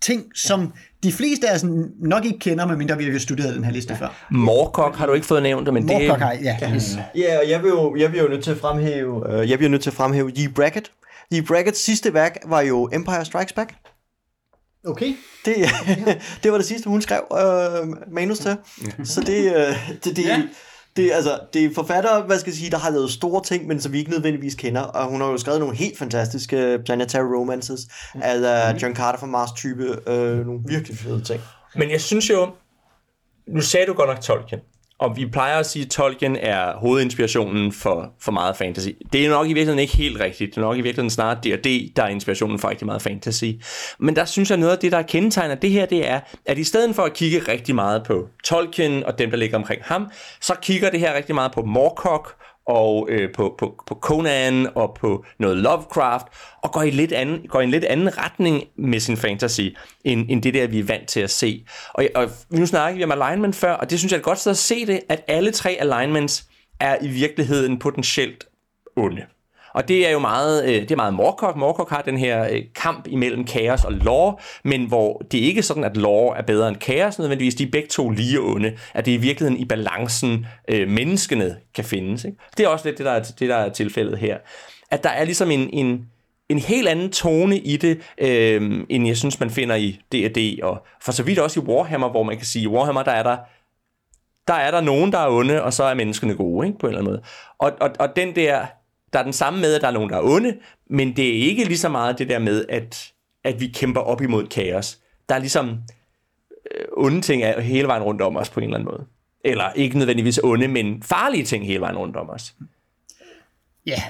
ting, som de fleste af os nok ikke kender, medmindre vi har studeret den her liste ja. før. Morkok har du ikke fået nævnt, men Morkok det... har, ja. Ja, yes. ja og jeg vil jo, jeg vil jo nødt til at fremhæve, uh, jeg bliver nødt til at fremhæve Lee Brackett. Lee Brackett's sidste værk var jo Empire Strikes Back. Okay. Det, det var det sidste, hun skrev uh, manus til. Så det, uh, det, det, ja det, altså, det er forfattere, hvad skal jeg sige, der har lavet store ting, men som vi ikke nødvendigvis kender. Og hun har jo skrevet nogle helt fantastiske Planetary Romances, mm. altså John Carter fra Mars type, øh, nogle virkelig fede ting. Men jeg synes jo, nu sagde du godt nok Tolkien, og vi plejer at sige, at Tolkien er hovedinspirationen for, for meget fantasy. Det er nok i virkeligheden ikke helt rigtigt. Det er nok i virkeligheden snarere D&D, der er inspirationen for rigtig meget fantasy. Men der synes jeg, noget af det, der kendetegner det her, det er, at i stedet for at kigge rigtig meget på Tolkien og dem, der ligger omkring ham, så kigger det her rigtig meget på Moorcock og øh, på, på, på Conan og på noget Lovecraft, og går i, lidt anden, går i en lidt anden retning med sin fantasy, end, end det der, vi er vant til at se. Og, og nu snakker vi om alignment før, og det synes jeg er et godt sted at se det, at alle tre alignments er i virkeligheden potentielt onde. Og det er jo meget, øh, det er meget Morkok. Morkok har den her øh, kamp imellem kaos og law, men hvor det er ikke sådan, at law er bedre end kaos nødvendigvis. De er begge to lige onde. At det er i virkeligheden i balancen, øh, menneskene kan findes. Ikke? Det er også lidt det, der er, det, der er tilfældet her. At der er ligesom en, en, en helt anden tone i det, øh, end jeg synes, man finder i D&D, og for så vidt også i Warhammer, hvor man kan sige, i Warhammer, der er der der er der nogen, der er onde, og så er menneskene gode, ikke? på en eller anden måde. Og, og, og den der der er den samme med, at der er nogen, der er onde, men det er ikke lige så meget det der med, at, at vi kæmper op imod kaos. Der er ligesom øh, onde ting er hele vejen rundt om os på en eller anden måde. Eller ikke nødvendigvis onde, men farlige ting hele vejen rundt om os. Ja,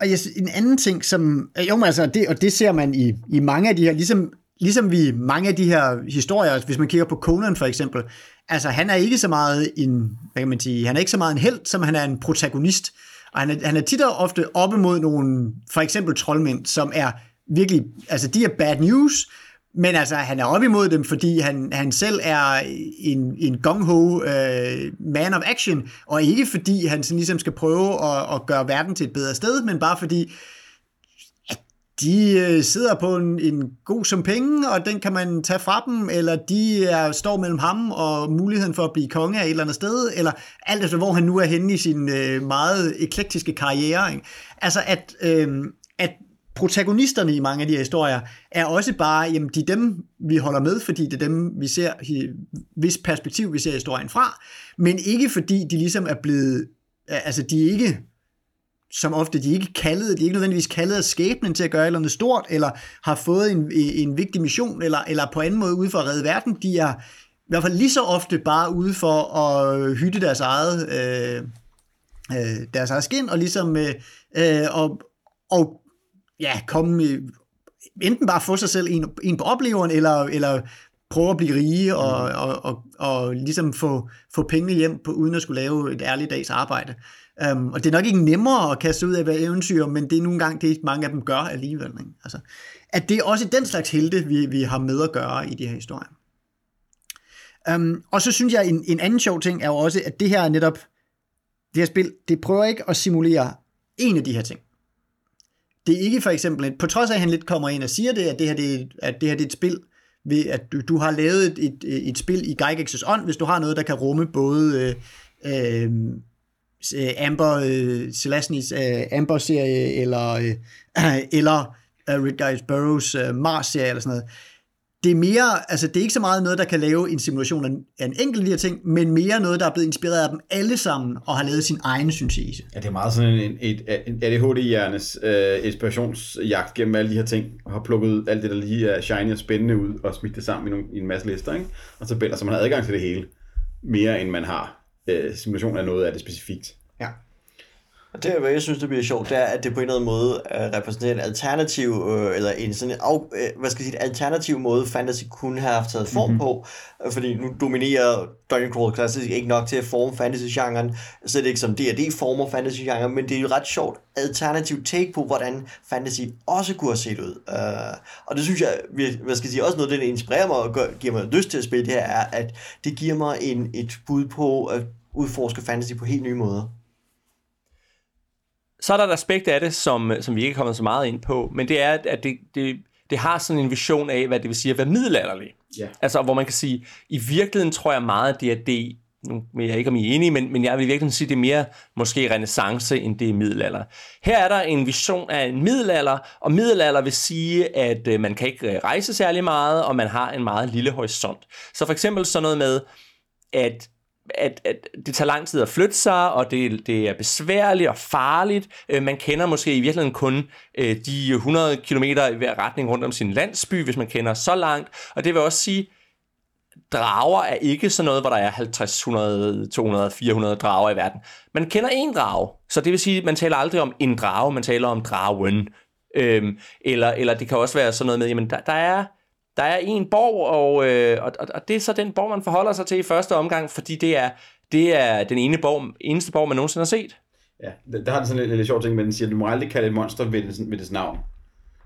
og jeg, en anden ting, som... Øh, jo, men altså, det, og det ser man i, i mange af de her, ligesom, ligesom vi mange af de her historier, hvis man kigger på Conan for eksempel, altså han er ikke så meget en, hvad kan man sige, han er ikke så meget en held, som han er en protagonist. Og han er, han er tit og ofte oppe mod nogle, for eksempel troldmænd, som er virkelig, altså de er bad news, men altså, han er op imod dem, fordi han, han selv er en, en gung-ho uh, man of action, og ikke fordi han sådan ligesom skal prøve at, at gøre verden til et bedre sted, men bare fordi, de øh, sidder på en, en god som penge, og den kan man tage fra dem, eller de er, står mellem ham og muligheden for at blive konge af et eller andet sted, eller alt efter hvor han nu er henne i sin øh, meget eklektiske karriere. Ikke? Altså at, øh, at protagonisterne i mange af de her historier er også bare, jamen de er dem, vi holder med, fordi det er dem, vi ser, hvis perspektiv vi ser historien fra, men ikke fordi de ligesom er blevet, altså de er ikke som ofte de ikke kaldet, de ikke nødvendigvis kaldet af skæbnen til at gøre et eller andet stort, eller har fået en, en vigtig mission, eller, eller på anden måde ude for at redde verden. De er i hvert fald lige så ofte bare ude for at hytte deres eget, øh, øh, deres eget skin, og ligesom øh, øh, og, og ja, komme enten bare få sig selv en, en på opleveren, eller, eller prøve at blive rige og, mm. og, og, og ligesom få, få pengene hjem på, uden at skulle lave et ærligt dags arbejde. Um, og det er nok ikke nemmere at kaste ud af hver eventyr, men det er nogle gange det, mange af dem gør alligevel. Ikke? Altså, at det er også den slags helte, vi, vi har med at gøre i de her historier. Um, og så synes jeg, en, en anden sjov ting er jo også, at det her netop, det her spil, det prøver ikke at simulere en af de her ting. Det er ikke for eksempel, på trods af at han lidt kommer ind og siger det, at det her, det, at det her det er et spil, ved at du, du har lavet et, et, et spil i Gygax's ånd, hvis du har noget, der kan rumme både øh, øh, Øh, Amber, øh, Celestines øh, Amber-serie, eller, øh, eller uh, Red Guys Burroughs øh, Mars-serie, eller sådan noget. det er mere, altså det er ikke så meget noget, der kan lave en simulation af en enkelt af de her ting, men mere noget, der er blevet inspireret af dem alle sammen, og har lavet sin egen syntese. Ja, det er meget sådan en, et, ADHD-hjernes øh, inspirationsjagt gennem alle de her ting, og har plukket alt det, der lige er shiny og spændende ud, og smidt det sammen i, nogle, i en masse lister, ikke? og tabeller, så man har adgang til det hele, mere end man har øh, simulation af noget af det specifikt. Og det, hvad jeg synes, det bliver sjovt, det er, at det på en eller anden måde uh, repræsenterer en alternativ, uh, eller en sådan en, af, uh, hvad skal jeg sige, en alternativ måde, fantasy kunne have haft taget form mm-hmm. på, uh, fordi nu dominerer Dungeon Crawl Classic ikke nok til at forme fantasy-genren, så det er ikke som D&D former fantasy-genren, men det er jo ret sjovt alternativ take på, hvordan fantasy også kunne have set ud. Uh, og det synes jeg, hvad skal jeg sige, også noget, det inspirerer mig og gør, giver mig lyst til at spille det her, er, at det giver mig en, et bud på at udforske fantasy på helt nye måder. Så er der et aspekt af det, som, som vi ikke er kommet så meget ind på, men det er, at det, det, det har sådan en vision af, hvad det vil sige at være middelalderlig. Ja. Altså, hvor man kan sige, i virkeligheden tror jeg meget, at det er det, nu ved jeg ikke, om I er enige, men, men jeg vil virkelig sige, at det er mere måske renaissance, end det er middelalder. Her er der en vision af en middelalder, og middelalder vil sige, at øh, man kan ikke rejse særlig meget, og man har en meget lille horisont. Så for eksempel sådan noget med, at at, at det tager lang tid at flytte sig, og det, det er besværligt og farligt. Øh, man kender måske i virkeligheden kun øh, de 100 km i hver retning rundt om sin landsby, hvis man kender så langt. Og det vil også sige, drager er ikke sådan noget, hvor der er 50, 100, 200, 400 drager i verden. Man kender én drage, så det vil sige, at man taler aldrig om en drage, man taler om dragen. Øhm, eller, eller det kan også være sådan noget med, jamen der, der er der er en borg, og, øh, og, og det er så den borg, man forholder sig til i første omgang, fordi det er, det er den ene borg, eneste borg, man nogensinde har set. Ja, der har den sådan en lidt sjov ting, men den siger, at du må aldrig kalde et monster ved dets, ved dets navn.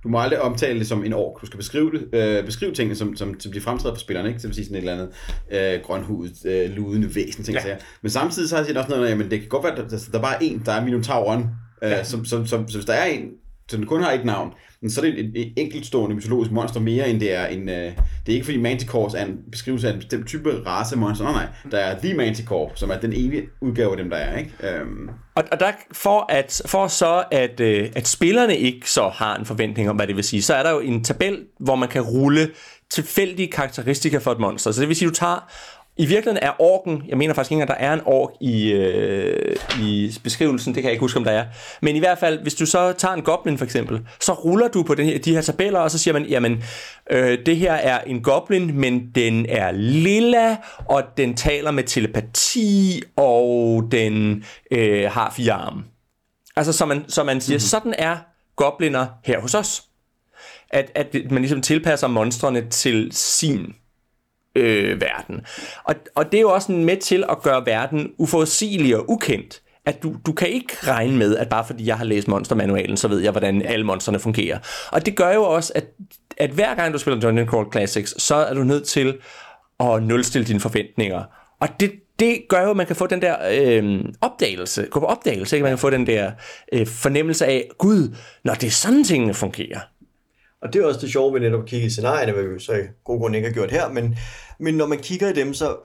Du må aldrig omtale det som en ork. Du skal beskrive, det, øh, beskrive tingene, som, som, som de fremtræder på spillerne. Ikke? Så vil sige sådan et eller andet øh, grønhudet, øh, ludende væsen. Ting, ja. Men samtidig så har jeg set også noget, at det kan godt være, at der, der, bare er en, der er Minotauren. Øh, ja. som, som, som, så hvis der er en, så den kun har et navn, men så er det et, et enkeltstående mytologisk monster mere, end det er en... Øh, det er ikke fordi Manticore er en beskrivelse af en bestemt type race monster. Nej, nej. Der er The Manticore, som er den ene udgave af dem, der er. Ikke? Øhm. Og, og der, for, at, for så, at, øh, at spillerne ikke så har en forventning om, hvad det vil sige, så er der jo en tabel, hvor man kan rulle tilfældige karakteristika for et monster. Så det vil sige, at du tager i virkeligheden er orken, jeg mener faktisk ikke, at der er en ork i, øh, i beskrivelsen, det kan jeg ikke huske, om der er. Men i hvert fald, hvis du så tager en goblin for eksempel, så ruller du på den her, de her tabeller, og så siger man, jamen, øh, det her er en goblin, men den er lilla, og den taler med telepati, og den øh, har fire arme. Altså, så man, så man siger, mm-hmm. sådan er gobliner her hos os. At, at man ligesom tilpasser monstrene til sin øh, verden. Og, og det er jo også med til at gøre verden uforudsigelig og ukendt. At du, du kan ikke regne med, at bare fordi jeg har læst monstermanualen, så ved jeg, hvordan alle monsterne fungerer. Og det gør jo også, at, at hver gang du spiller Dungeon Crawl Classics, så er du nødt til at nulstille dine forventninger. Og det, det gør jo, at man kan få den der øh, opdagelse, gå på opdagelse, ikke? man kan få den der øh, fornemmelse af, gud, når det er sådan tingene fungerer. Og det er også det sjove ved netop at kigge i scenarierne, hvad vi så i god grund ikke har gjort her, men men når man kigger i dem, så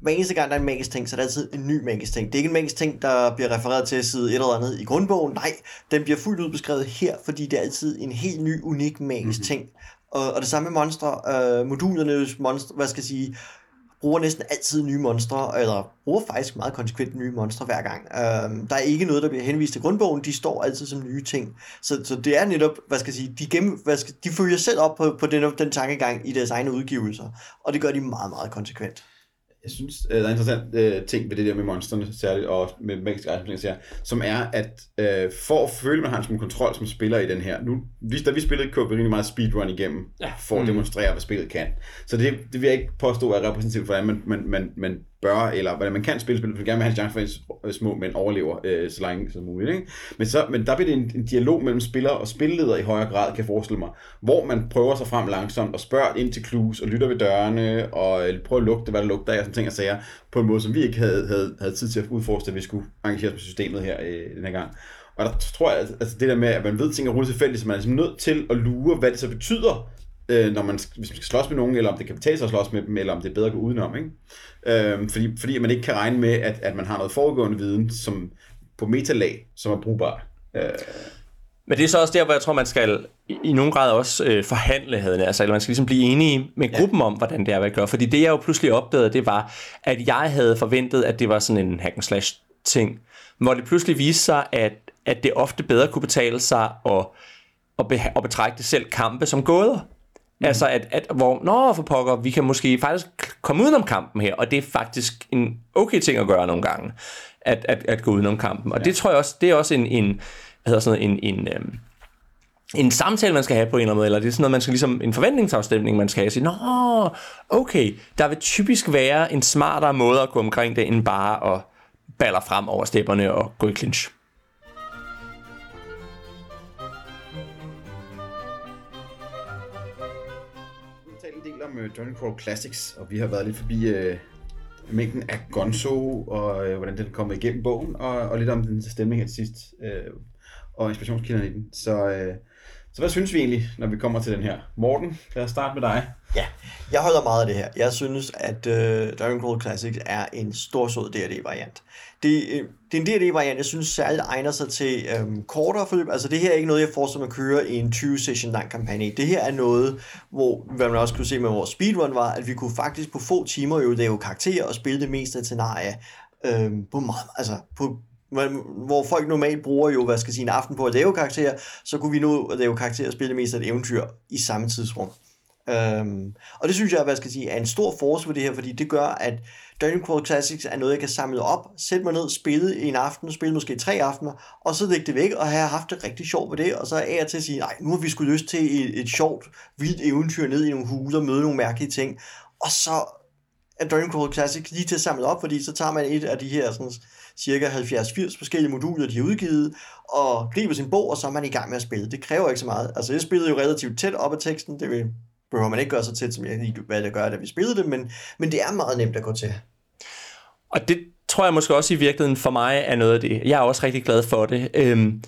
hver eneste gang, der er en magisk ting, så er der altid en ny magisk ting. Det er ikke en magisk ting, der bliver refereret til side et eller andet i grundbogen. Nej, den bliver fuldt ud beskrevet her, fordi det er altid en helt ny, unik magisk mm-hmm. ting. Og, og det samme med monstre. Øh, modulerne, monstre, hvad skal jeg sige, bruger næsten altid nye monstre, eller bruger faktisk meget konsekvent nye monstre hver gang. Øhm, der er ikke noget, der bliver henvist til grundbogen, de står altid som nye ting. Så, så det er netop, hvad skal jeg sige, de, gennem, hvad skal, de følger selv op på, på den, den tankegang i deres egne udgivelser, og det gør de meget, meget konsekvent jeg synes, øh, der er interessant uh, ting ved det der med monsterne, særligt, og med magiske items, som er, at uh, for at føle, man har en kontrol som spiller i den her, nu, vi, da vi spillede, vi rigtig meget speedrun igennem, ja. for at mm. demonstrere, hvad spillet kan. Så det, det vil jeg ikke påstå er repræsentativt for, hvordan man, man, man, man bør, eller hvordan man kan spille spillet, for gerne vil have en chance for, at øh, små mænd overlever øh, så længe som muligt. Ikke? Men, så, men der bliver det en, en dialog mellem spiller og spilleder i højere grad, kan jeg forestille mig, hvor man prøver sig frem langsomt og spørger ind til clues og lytter ved dørene og øh, prøver at lugte, hvad der lugter af og sådan ting og sager, på en måde, som vi ikke havde, havde, havde tid til at udforske, at vi skulle engagere os med systemet her øh, den her gang. Og der tror jeg, altså, altså det der med, at man ved ting er roligt tilfældigt, så man er ligesom nødt til at lure, hvad det så betyder, øh, når man, hvis man skal slås med nogen, eller om det kan betale sig at slås med dem, eller om det er bedre at gå udenom. Ikke? Øh, fordi, fordi man ikke kan regne med, at, at man har noget foregående viden, som på metalag, som er brugbar. Øh. Men det er så også der, hvor jeg tror, man skal i, nogen grad også øh, forhandle, havde altså, eller man skal ligesom blive enige med gruppen ja. om, hvordan det er, hvad jeg gør. Fordi det, jeg jo pludselig opdagede, det var, at jeg havde forventet, at det var sådan en hack slash ting, hvor det pludselig viste sig, at, at det ofte bedre kunne betale sig at, at, be, at betragte selv kampe som gåder. Mm. Altså, at, at hvor, nå for pokker, vi kan måske faktisk komme udenom kampen her, og det er faktisk en okay ting at gøre nogle gange, at, at, at gå udenom kampen. Og ja. det tror jeg også, det er også en, en hvad hedder sådan noget, en, en, øhm, en samtale, man skal have på en eller anden måde, eller det er sådan noget, man skal ligesom, en forventningsafstemning, man skal have, og sige, nå, okay, der vil typisk være en smartere måde at gå omkring det, end bare at baller frem over stepperne og gå i clinch. Om øh, uh, Dungeon Crawl Classics, og vi har været lidt forbi uh, mængden af Gonzo, og uh, hvordan den kommer igennem bogen, og, og lidt om den stemning her til sidst, uh, og inspirationskilderne i den. Så, uh, så hvad synes vi egentlig, når vi kommer til den her? Morten, lad os starte med dig. Ja, jeg holder meget af det her. Jeg synes, at uh, Dragon Crawl Classics er en stor sød D&D-variant. Det, øh, det er en D&D-variant, jeg synes særligt egner sig til øhm, kortere forløb. Altså det her er ikke noget, jeg forestiller mig at køre i en 20-session lang kampagne. Det her er noget, hvor, hvad man også kunne se med vores speedrun var, at vi kunne faktisk på få timer jo lave karakterer og spille det meste af scenarie Øhm, på meget, altså på hvor folk normalt bruger jo, hvad skal jeg sige, en aften på at lave karakterer, så kunne vi nu lave karakterer og spille det meste af et eventyr i samme tidsrum. Øhm, og det synes jeg, hvad skal jeg sige, er en stor forskel for det her, fordi det gør, at Dungeon Crawl Classics er noget, jeg kan samle op, sætte mig ned, spille i en aften, spille måske tre aftener, og så lægge det væk, og have haft det rigtig sjovt ved det, og så er jeg til at sige, nej, nu har vi sgu lyst til et, et sjovt, vildt eventyr ned i nogle huse og møde nogle mærkelige ting, og så er Dungeon Crawl Classics lige til at samle op, fordi så tager man et af de her sådan, cirka 70-80 forskellige moduler, de har udgivet, og griber sin bog, og så er man i gang med at spille. Det kræver ikke så meget. Altså, jeg spillede jo relativt tæt op af teksten, det vil behøver man ikke gøre så tæt, som jeg lige hvad at gør, da vi spillede det, men, men det er meget nemt at gå til. Og det tror jeg måske også i virkeligheden for mig er noget af det. Jeg er også rigtig glad for det. Øhm,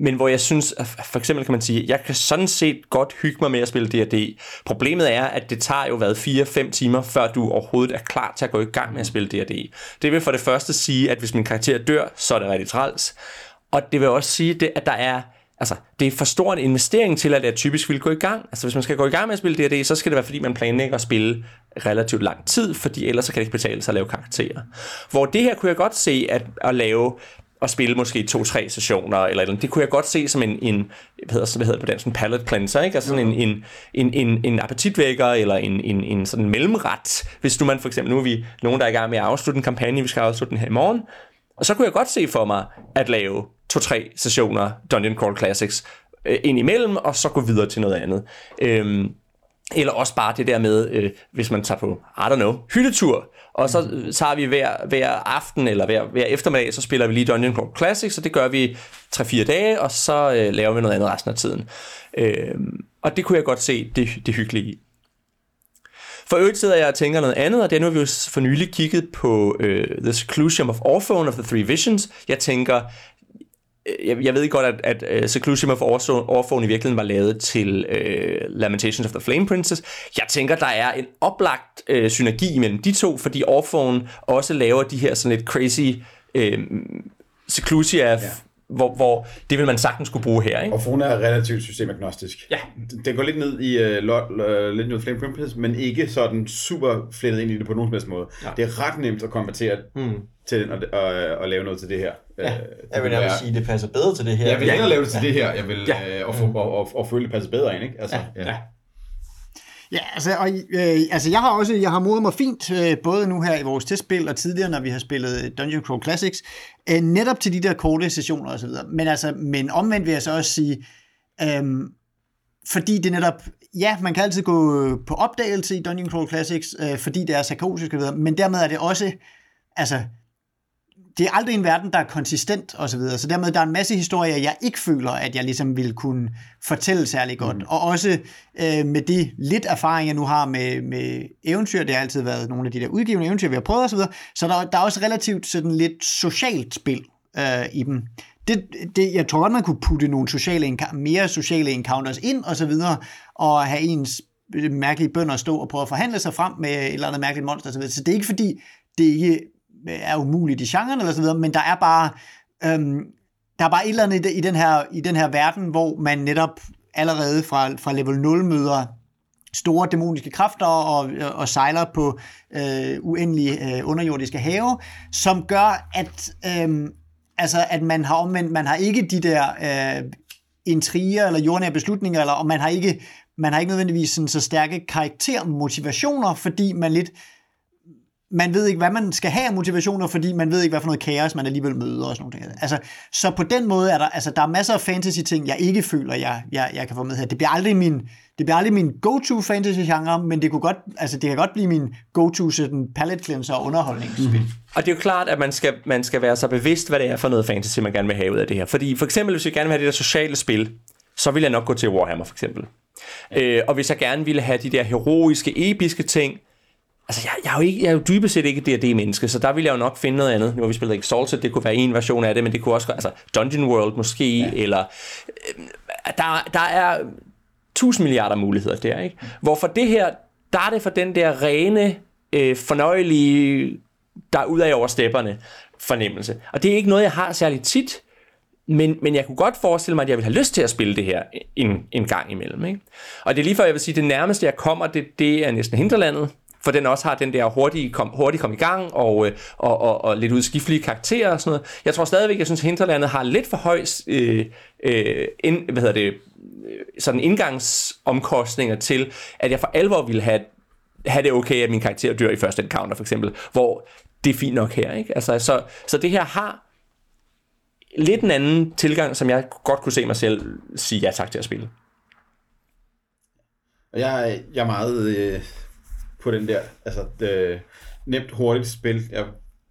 men hvor jeg synes, for eksempel kan man sige, jeg kan sådan set godt hygge mig med at spille D&D. Problemet er, at det tager jo hvad 4-5 timer, før du overhovedet er klar til at gå i gang med at spille D&D. Det vil for det første sige, at hvis min karakter dør, så er det rigtig træls. Og det vil også sige, at der er altså, det er for stor en investering til, at jeg typisk vil gå i gang. Altså, hvis man skal gå i gang med at spille D&D, så skal det være, fordi man planlægger at spille relativt lang tid, fordi ellers så kan det ikke betale sig at lave karakterer. Hvor det her kunne jeg godt se, at, at lave at spille måske to-tre sessioner, eller, eller det kunne jeg godt se som en, en hvad hedder, hvad hedder det på dansk, en palette cleanser, ikke? Altså sådan en, en, en, en, en appetitvækker, eller en, en, en sådan mellemret. Hvis nu man for eksempel, nu er vi nogen, der er i gang med at afslutte en kampagne, vi skal afslutte den her i morgen, og så kunne jeg godt se for mig at lave to-tre sessioner Dungeon Crawl Classics øh, ind imellem, og så gå videre til noget andet. Øhm, eller også bare det der med, øh, hvis man tager på, I don't know, hyttetur, og så mm. tager vi hver, hver aften eller hver, hver eftermiddag, så spiller vi lige Dungeon Crawl Classics, så det gør vi 3-4 dage, og så øh, laver vi noget andet resten af tiden. Øh, og det kunne jeg godt se det, det hyggelige i. For øvrigt sidder jeg og tænker noget andet, og det er nu, har vi jo for nylig kigget på øh, The Seclusion of Orphone of the Three Visions. Jeg tænker, jeg, jeg ved godt, at, at uh, Seclusion of Orphone i virkeligheden var lavet til uh, Lamentations of the Flame Princess. Jeg tænker, der er en oplagt uh, synergi mellem de to, fordi Orphone også laver de her sådan lidt crazy uh, Seclusia ja hvor, hvor det vil man sagtens kunne bruge her. Ikke? Og Fona er relativt systemagnostisk. Ja. Den går lidt ned i uh, lo, uh, lidt ned Flame Princess, men ikke sådan super flettet ind i det på nogen måde. Ja. Det er ret nemt at konvertere mm. Til den og, og, og, lave noget til det her. Ja. Uh, jeg vil nærmest sige, at det passer bedre til det her. Jeg vil hellere lave det til ja. det her, jeg vil, ja. uh, og, og, og, og, og føle, det passer bedre ind. Ikke? Altså, ja. ja. Ja, altså, og, øh, altså jeg har også jeg har modet mig fint, øh, både nu her i vores testspil og tidligere, når vi har spillet Dungeon Crawl Classics, øh, netop til de der korte sessioner osv. Men altså, men omvendt vil jeg så også sige, øh, fordi det netop, ja, man kan altid gå på opdagelse i Dungeon Crawl Classics, øh, fordi det er sarkotisk og videre, men dermed er det også, altså, det er aldrig en verden, der er konsistent og så videre. Så dermed der er en masse historier, jeg ikke føler, at jeg ligesom vil kunne fortælle særlig godt. Mm. Og også øh, med de lidt erfaring, jeg nu har med, med eventyr, det har altid været nogle af de der udgivende eventyr, vi har prøvet og så videre, så der, der er også relativt sådan lidt socialt spil øh, i dem. Det, det, jeg tror godt, man kunne putte nogle sociale, mere sociale encounters ind og så videre, og have ens mærkelige bønder stå og prøve at forhandle sig frem med et eller andet mærkeligt monster og så videre. Så det er ikke fordi, det ikke er umuligt i genren eller så videre, men der er bare, øhm, der er bare et eller andet i, i, den her, i den her verden, hvor man netop allerede fra, fra level 0 møder store dæmoniske kræfter og, og sejler på øh, uendelige øh, underjordiske have, som gør, at, øh, altså, at man har omvendt, man har ikke de der øh, intriger eller jordnære beslutninger, eller, og man har ikke man har ikke nødvendigvis sådan så stærke karaktermotivationer, fordi man lidt man ved ikke, hvad man skal have af motivationer, fordi man ved ikke, hvad for noget kaos man alligevel møder og sådan noget. Altså, så på den måde er der, altså, der er masser af fantasy-ting, jeg ikke føler, jeg, jeg, jeg kan få med her. Det bliver aldrig min, det bliver aldrig min go-to fantasy-genre, men det, kunne godt, altså, det kan godt blive min go-to sådan palette cleanser og underholdningsspil. Mm. Og det er jo klart, at man skal, man skal være så bevidst, hvad det er for noget fantasy, man gerne vil have ud af det her. Fordi for eksempel, hvis vi gerne vil have det der sociale spil, så vil jeg nok gå til Warhammer for eksempel. Øh, og hvis jeg gerne ville have de der heroiske, episke ting, Altså, jeg, jeg, er jo ikke, jeg er jo dybest set ikke et D&D-menneske, så der vil jeg jo nok finde noget andet. Nu har vi spillet Exalted, det kunne være en version af det, men det kunne også være altså Dungeon World måske, ja. eller... Øh, der, der er tusind milliarder muligheder der, ikke? Hvorfor det her, der er det for den der rene, øh, fornøjelige, der ud af over stepperne fornemmelse. Og det er ikke noget, jeg har særligt tit, men, men jeg kunne godt forestille mig, at jeg vil have lyst til at spille det her en, en gang imellem. Ikke? Og det er lige før, jeg vil sige, at det nærmeste, jeg kommer, det, det er næsten Hinterlandet, for den også har den der hurtige kom, hurtige kom i gang, og, øh, og, og, og lidt udskiftelige karakterer og sådan noget. Jeg tror stadigvæk, jeg synes, Hinterlandet har lidt for høj øh, øh, ind, hvad hedder det, øh, sådan indgangsomkostninger til, at jeg for alvor ville have, have det okay, at min karakter dør i første encounter, for eksempel, hvor det er fint nok her. Ikke? Altså, så, så det her har lidt en anden tilgang, som jeg godt kunne se mig selv sige ja tak til at spille. Jeg, jeg er meget øh, på den der, altså det, nemt, hurtigt spil. Jeg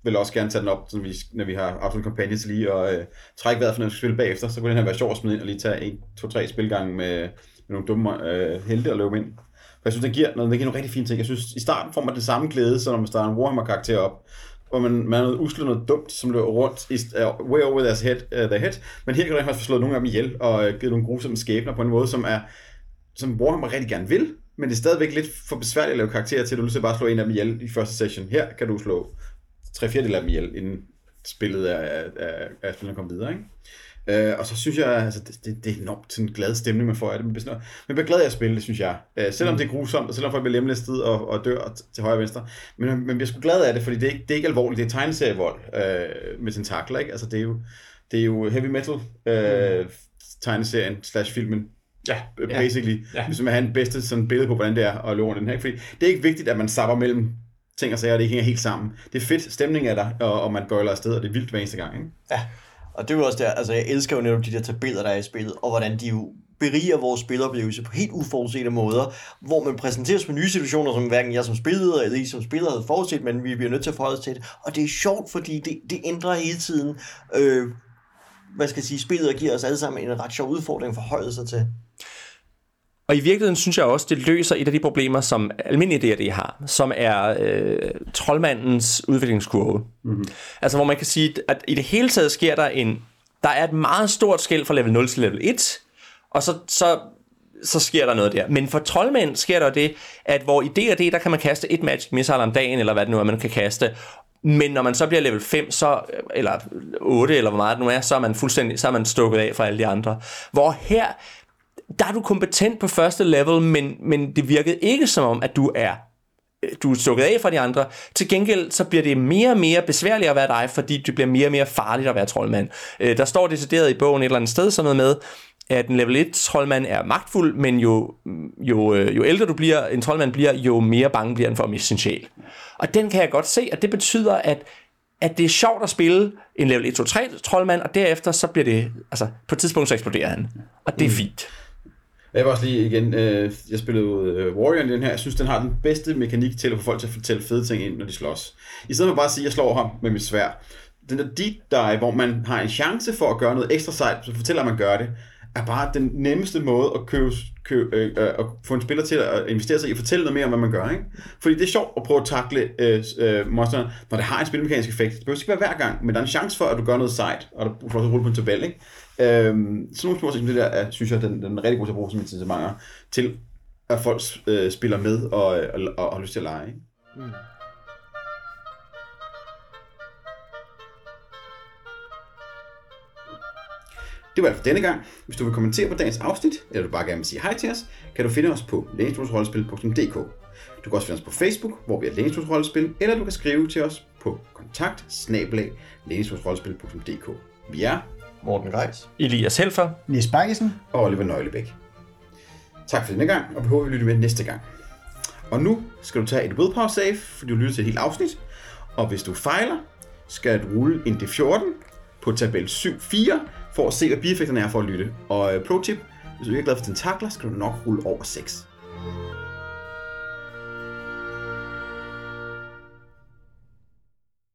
vil også gerne tage den op, sådan vi, når vi har Absolute Companions lige, og øh, trække vejret for, når vi spille bagefter, så kunne den her være sjov at smide ind og lige tage en, to, tre spilgange med, med nogle dumme øh, helte og løbe ind. For jeg synes, den giver, noget, den giver nogle rigtig fine ting. Jeg synes, i starten får man den samme glæde, så når man starter en Warhammer-karakter op, hvor man, man er noget uslet noget dumt, som løber rundt i, uh, way over deres head, uh, their head. Men her kan du faktisk få slået nogle af dem ihjel, og uh, givet nogle grusomme skæbner på en måde, som er som Warhammer rigtig gerne vil, men det er stadigvæk lidt for besværligt at lave karakterer til, at du skal bare slå en af dem ihjel i første session. Her kan du slå tre fjerdedel af dem ihjel, inden spillet er, er, er, er spillet kommer videre. Ikke? Uh, og så synes jeg, altså, det, det, det er enormt sådan en glad stemning, man får af det. Men man bliver glad af at spille det, synes jeg. Uh, selvom mm. det er grusomt, og selvom folk bliver lemlæstet og, og dør til højre og venstre. Men man bliver sgu glad af det, fordi det er ikke, det er ikke alvorligt. Det er tegneserievold uh, med tentakler, ikke? Altså, det er jo, det er jo heavy metal uh, mm. tegneserien slash filmen Ja, basically. Ja. Hvis man har en bedste sådan billede på, hvordan det er at løbe den her. Fordi det er ikke vigtigt, at man sapper mellem ting og sager, og det hænger helt sammen. Det er fedt, stemningen er der, og, og man gøjler afsted, og det er vildt hver eneste gang. Ikke? Ja, og det er jo også der, altså jeg elsker jo netop de der tabeller, der er i spillet, og hvordan de jo beriger vores spiloplevelse på helt uforudsete måder, hvor man præsenteres med nye situationer, som hverken jeg som spiller eller I som spiller havde forudset, men vi bliver nødt til at forholde os til det. Og det er sjovt, fordi det, det ændrer hele tiden, øh, hvad skal jeg sige, spillet og giver os alle sammen en ret sjov udfordring for højde sig til. Og i virkeligheden synes jeg også, det løser et af de problemer, som almindelige D&D har, som er øh, troldmandens udviklingskurve. Mm-hmm. Altså hvor man kan sige, at i det hele taget sker der en, der er et meget stort skæld fra level 0 til level 1, og så, så, så sker der noget der. Men for troldmænd sker der det, at hvor i D&D, der kan man kaste et magic missile om dagen, eller hvad det nu er, man kan kaste, men når man så bliver level 5, så, eller 8, eller hvor meget det nu er, så er man fuldstændig så er man stukket af fra alle de andre. Hvor her, der er du kompetent på første level, men, men det virkede ikke som om, at du er du er stukket af fra de andre. Til gengæld så bliver det mere og mere besværligt at være dig, fordi det bliver mere og mere farligt at være troldmand. Øh, der står decideret i bogen et eller andet sted sådan noget med, at en level 1 troldmand er magtfuld, men jo, jo, øh, jo ældre du bliver, en troldmand bliver, jo mere bange bliver han for at miste sin sjæl. Og den kan jeg godt se, at det betyder, at at det er sjovt at spille en level 1, 2, 3 troldmand, og derefter så bliver det, altså på et tidspunkt så eksploderer han. Og det er mm. fint. Jeg vil også lige igen, øh, jeg spillede øh, Warrior i den her, jeg synes, den har den bedste mekanik til at få folk til at fortælle fede ting ind, når de slås. I stedet for bare at sige, at jeg slår ham med mit svær. Den der deep dive, hvor man har en chance for at gøre noget ekstra sejt, så fortæller, at man gør det, er bare den nemmeste måde at købe, købe øh, øh at få en spiller til at investere sig i at fortælle noget mere om, hvad man gør. Ikke? Fordi det er sjovt at prøve at takle øh, øh, monsteren, når det har en spilmekanisk effekt. Det behøver ikke være hver gang, men der er en chance for, at du gør noget sejt, og du får rulle på en tabel. Ikke? Øhm, sådan nogle små ting, det der, er, synes jeg, den, den er rigtig god til at bruge som incitamenter til, at folk øh, spiller med og, og, og, og har lyst til at lege. Ikke? Mm. Det var alt for denne gang. Hvis du vil kommentere på dagens afsnit, eller du bare gerne vil sige hej til os, kan du finde os på lænestorsrollespil.dk. Du kan også finde os på Facebook, hvor vi er Lænestorsrollespil, eller du kan skrive til os på kontakt Vi er Morten Greis. Elias Helfer. Nis Bakkesen. og Oliver Nøglebæk. Tak for denne gang, og vi håber, vi lytter med næste gang. Og nu skal du tage et willpower save, for du lytter til et helt afsnit. Og hvis du fejler, skal du rulle en D14 på tabel 7-4, for at se, hvad bieffekterne er for at lytte. Og øh, pro tip, hvis du ikke er glad for tentakler, skal du nok rulle over 6.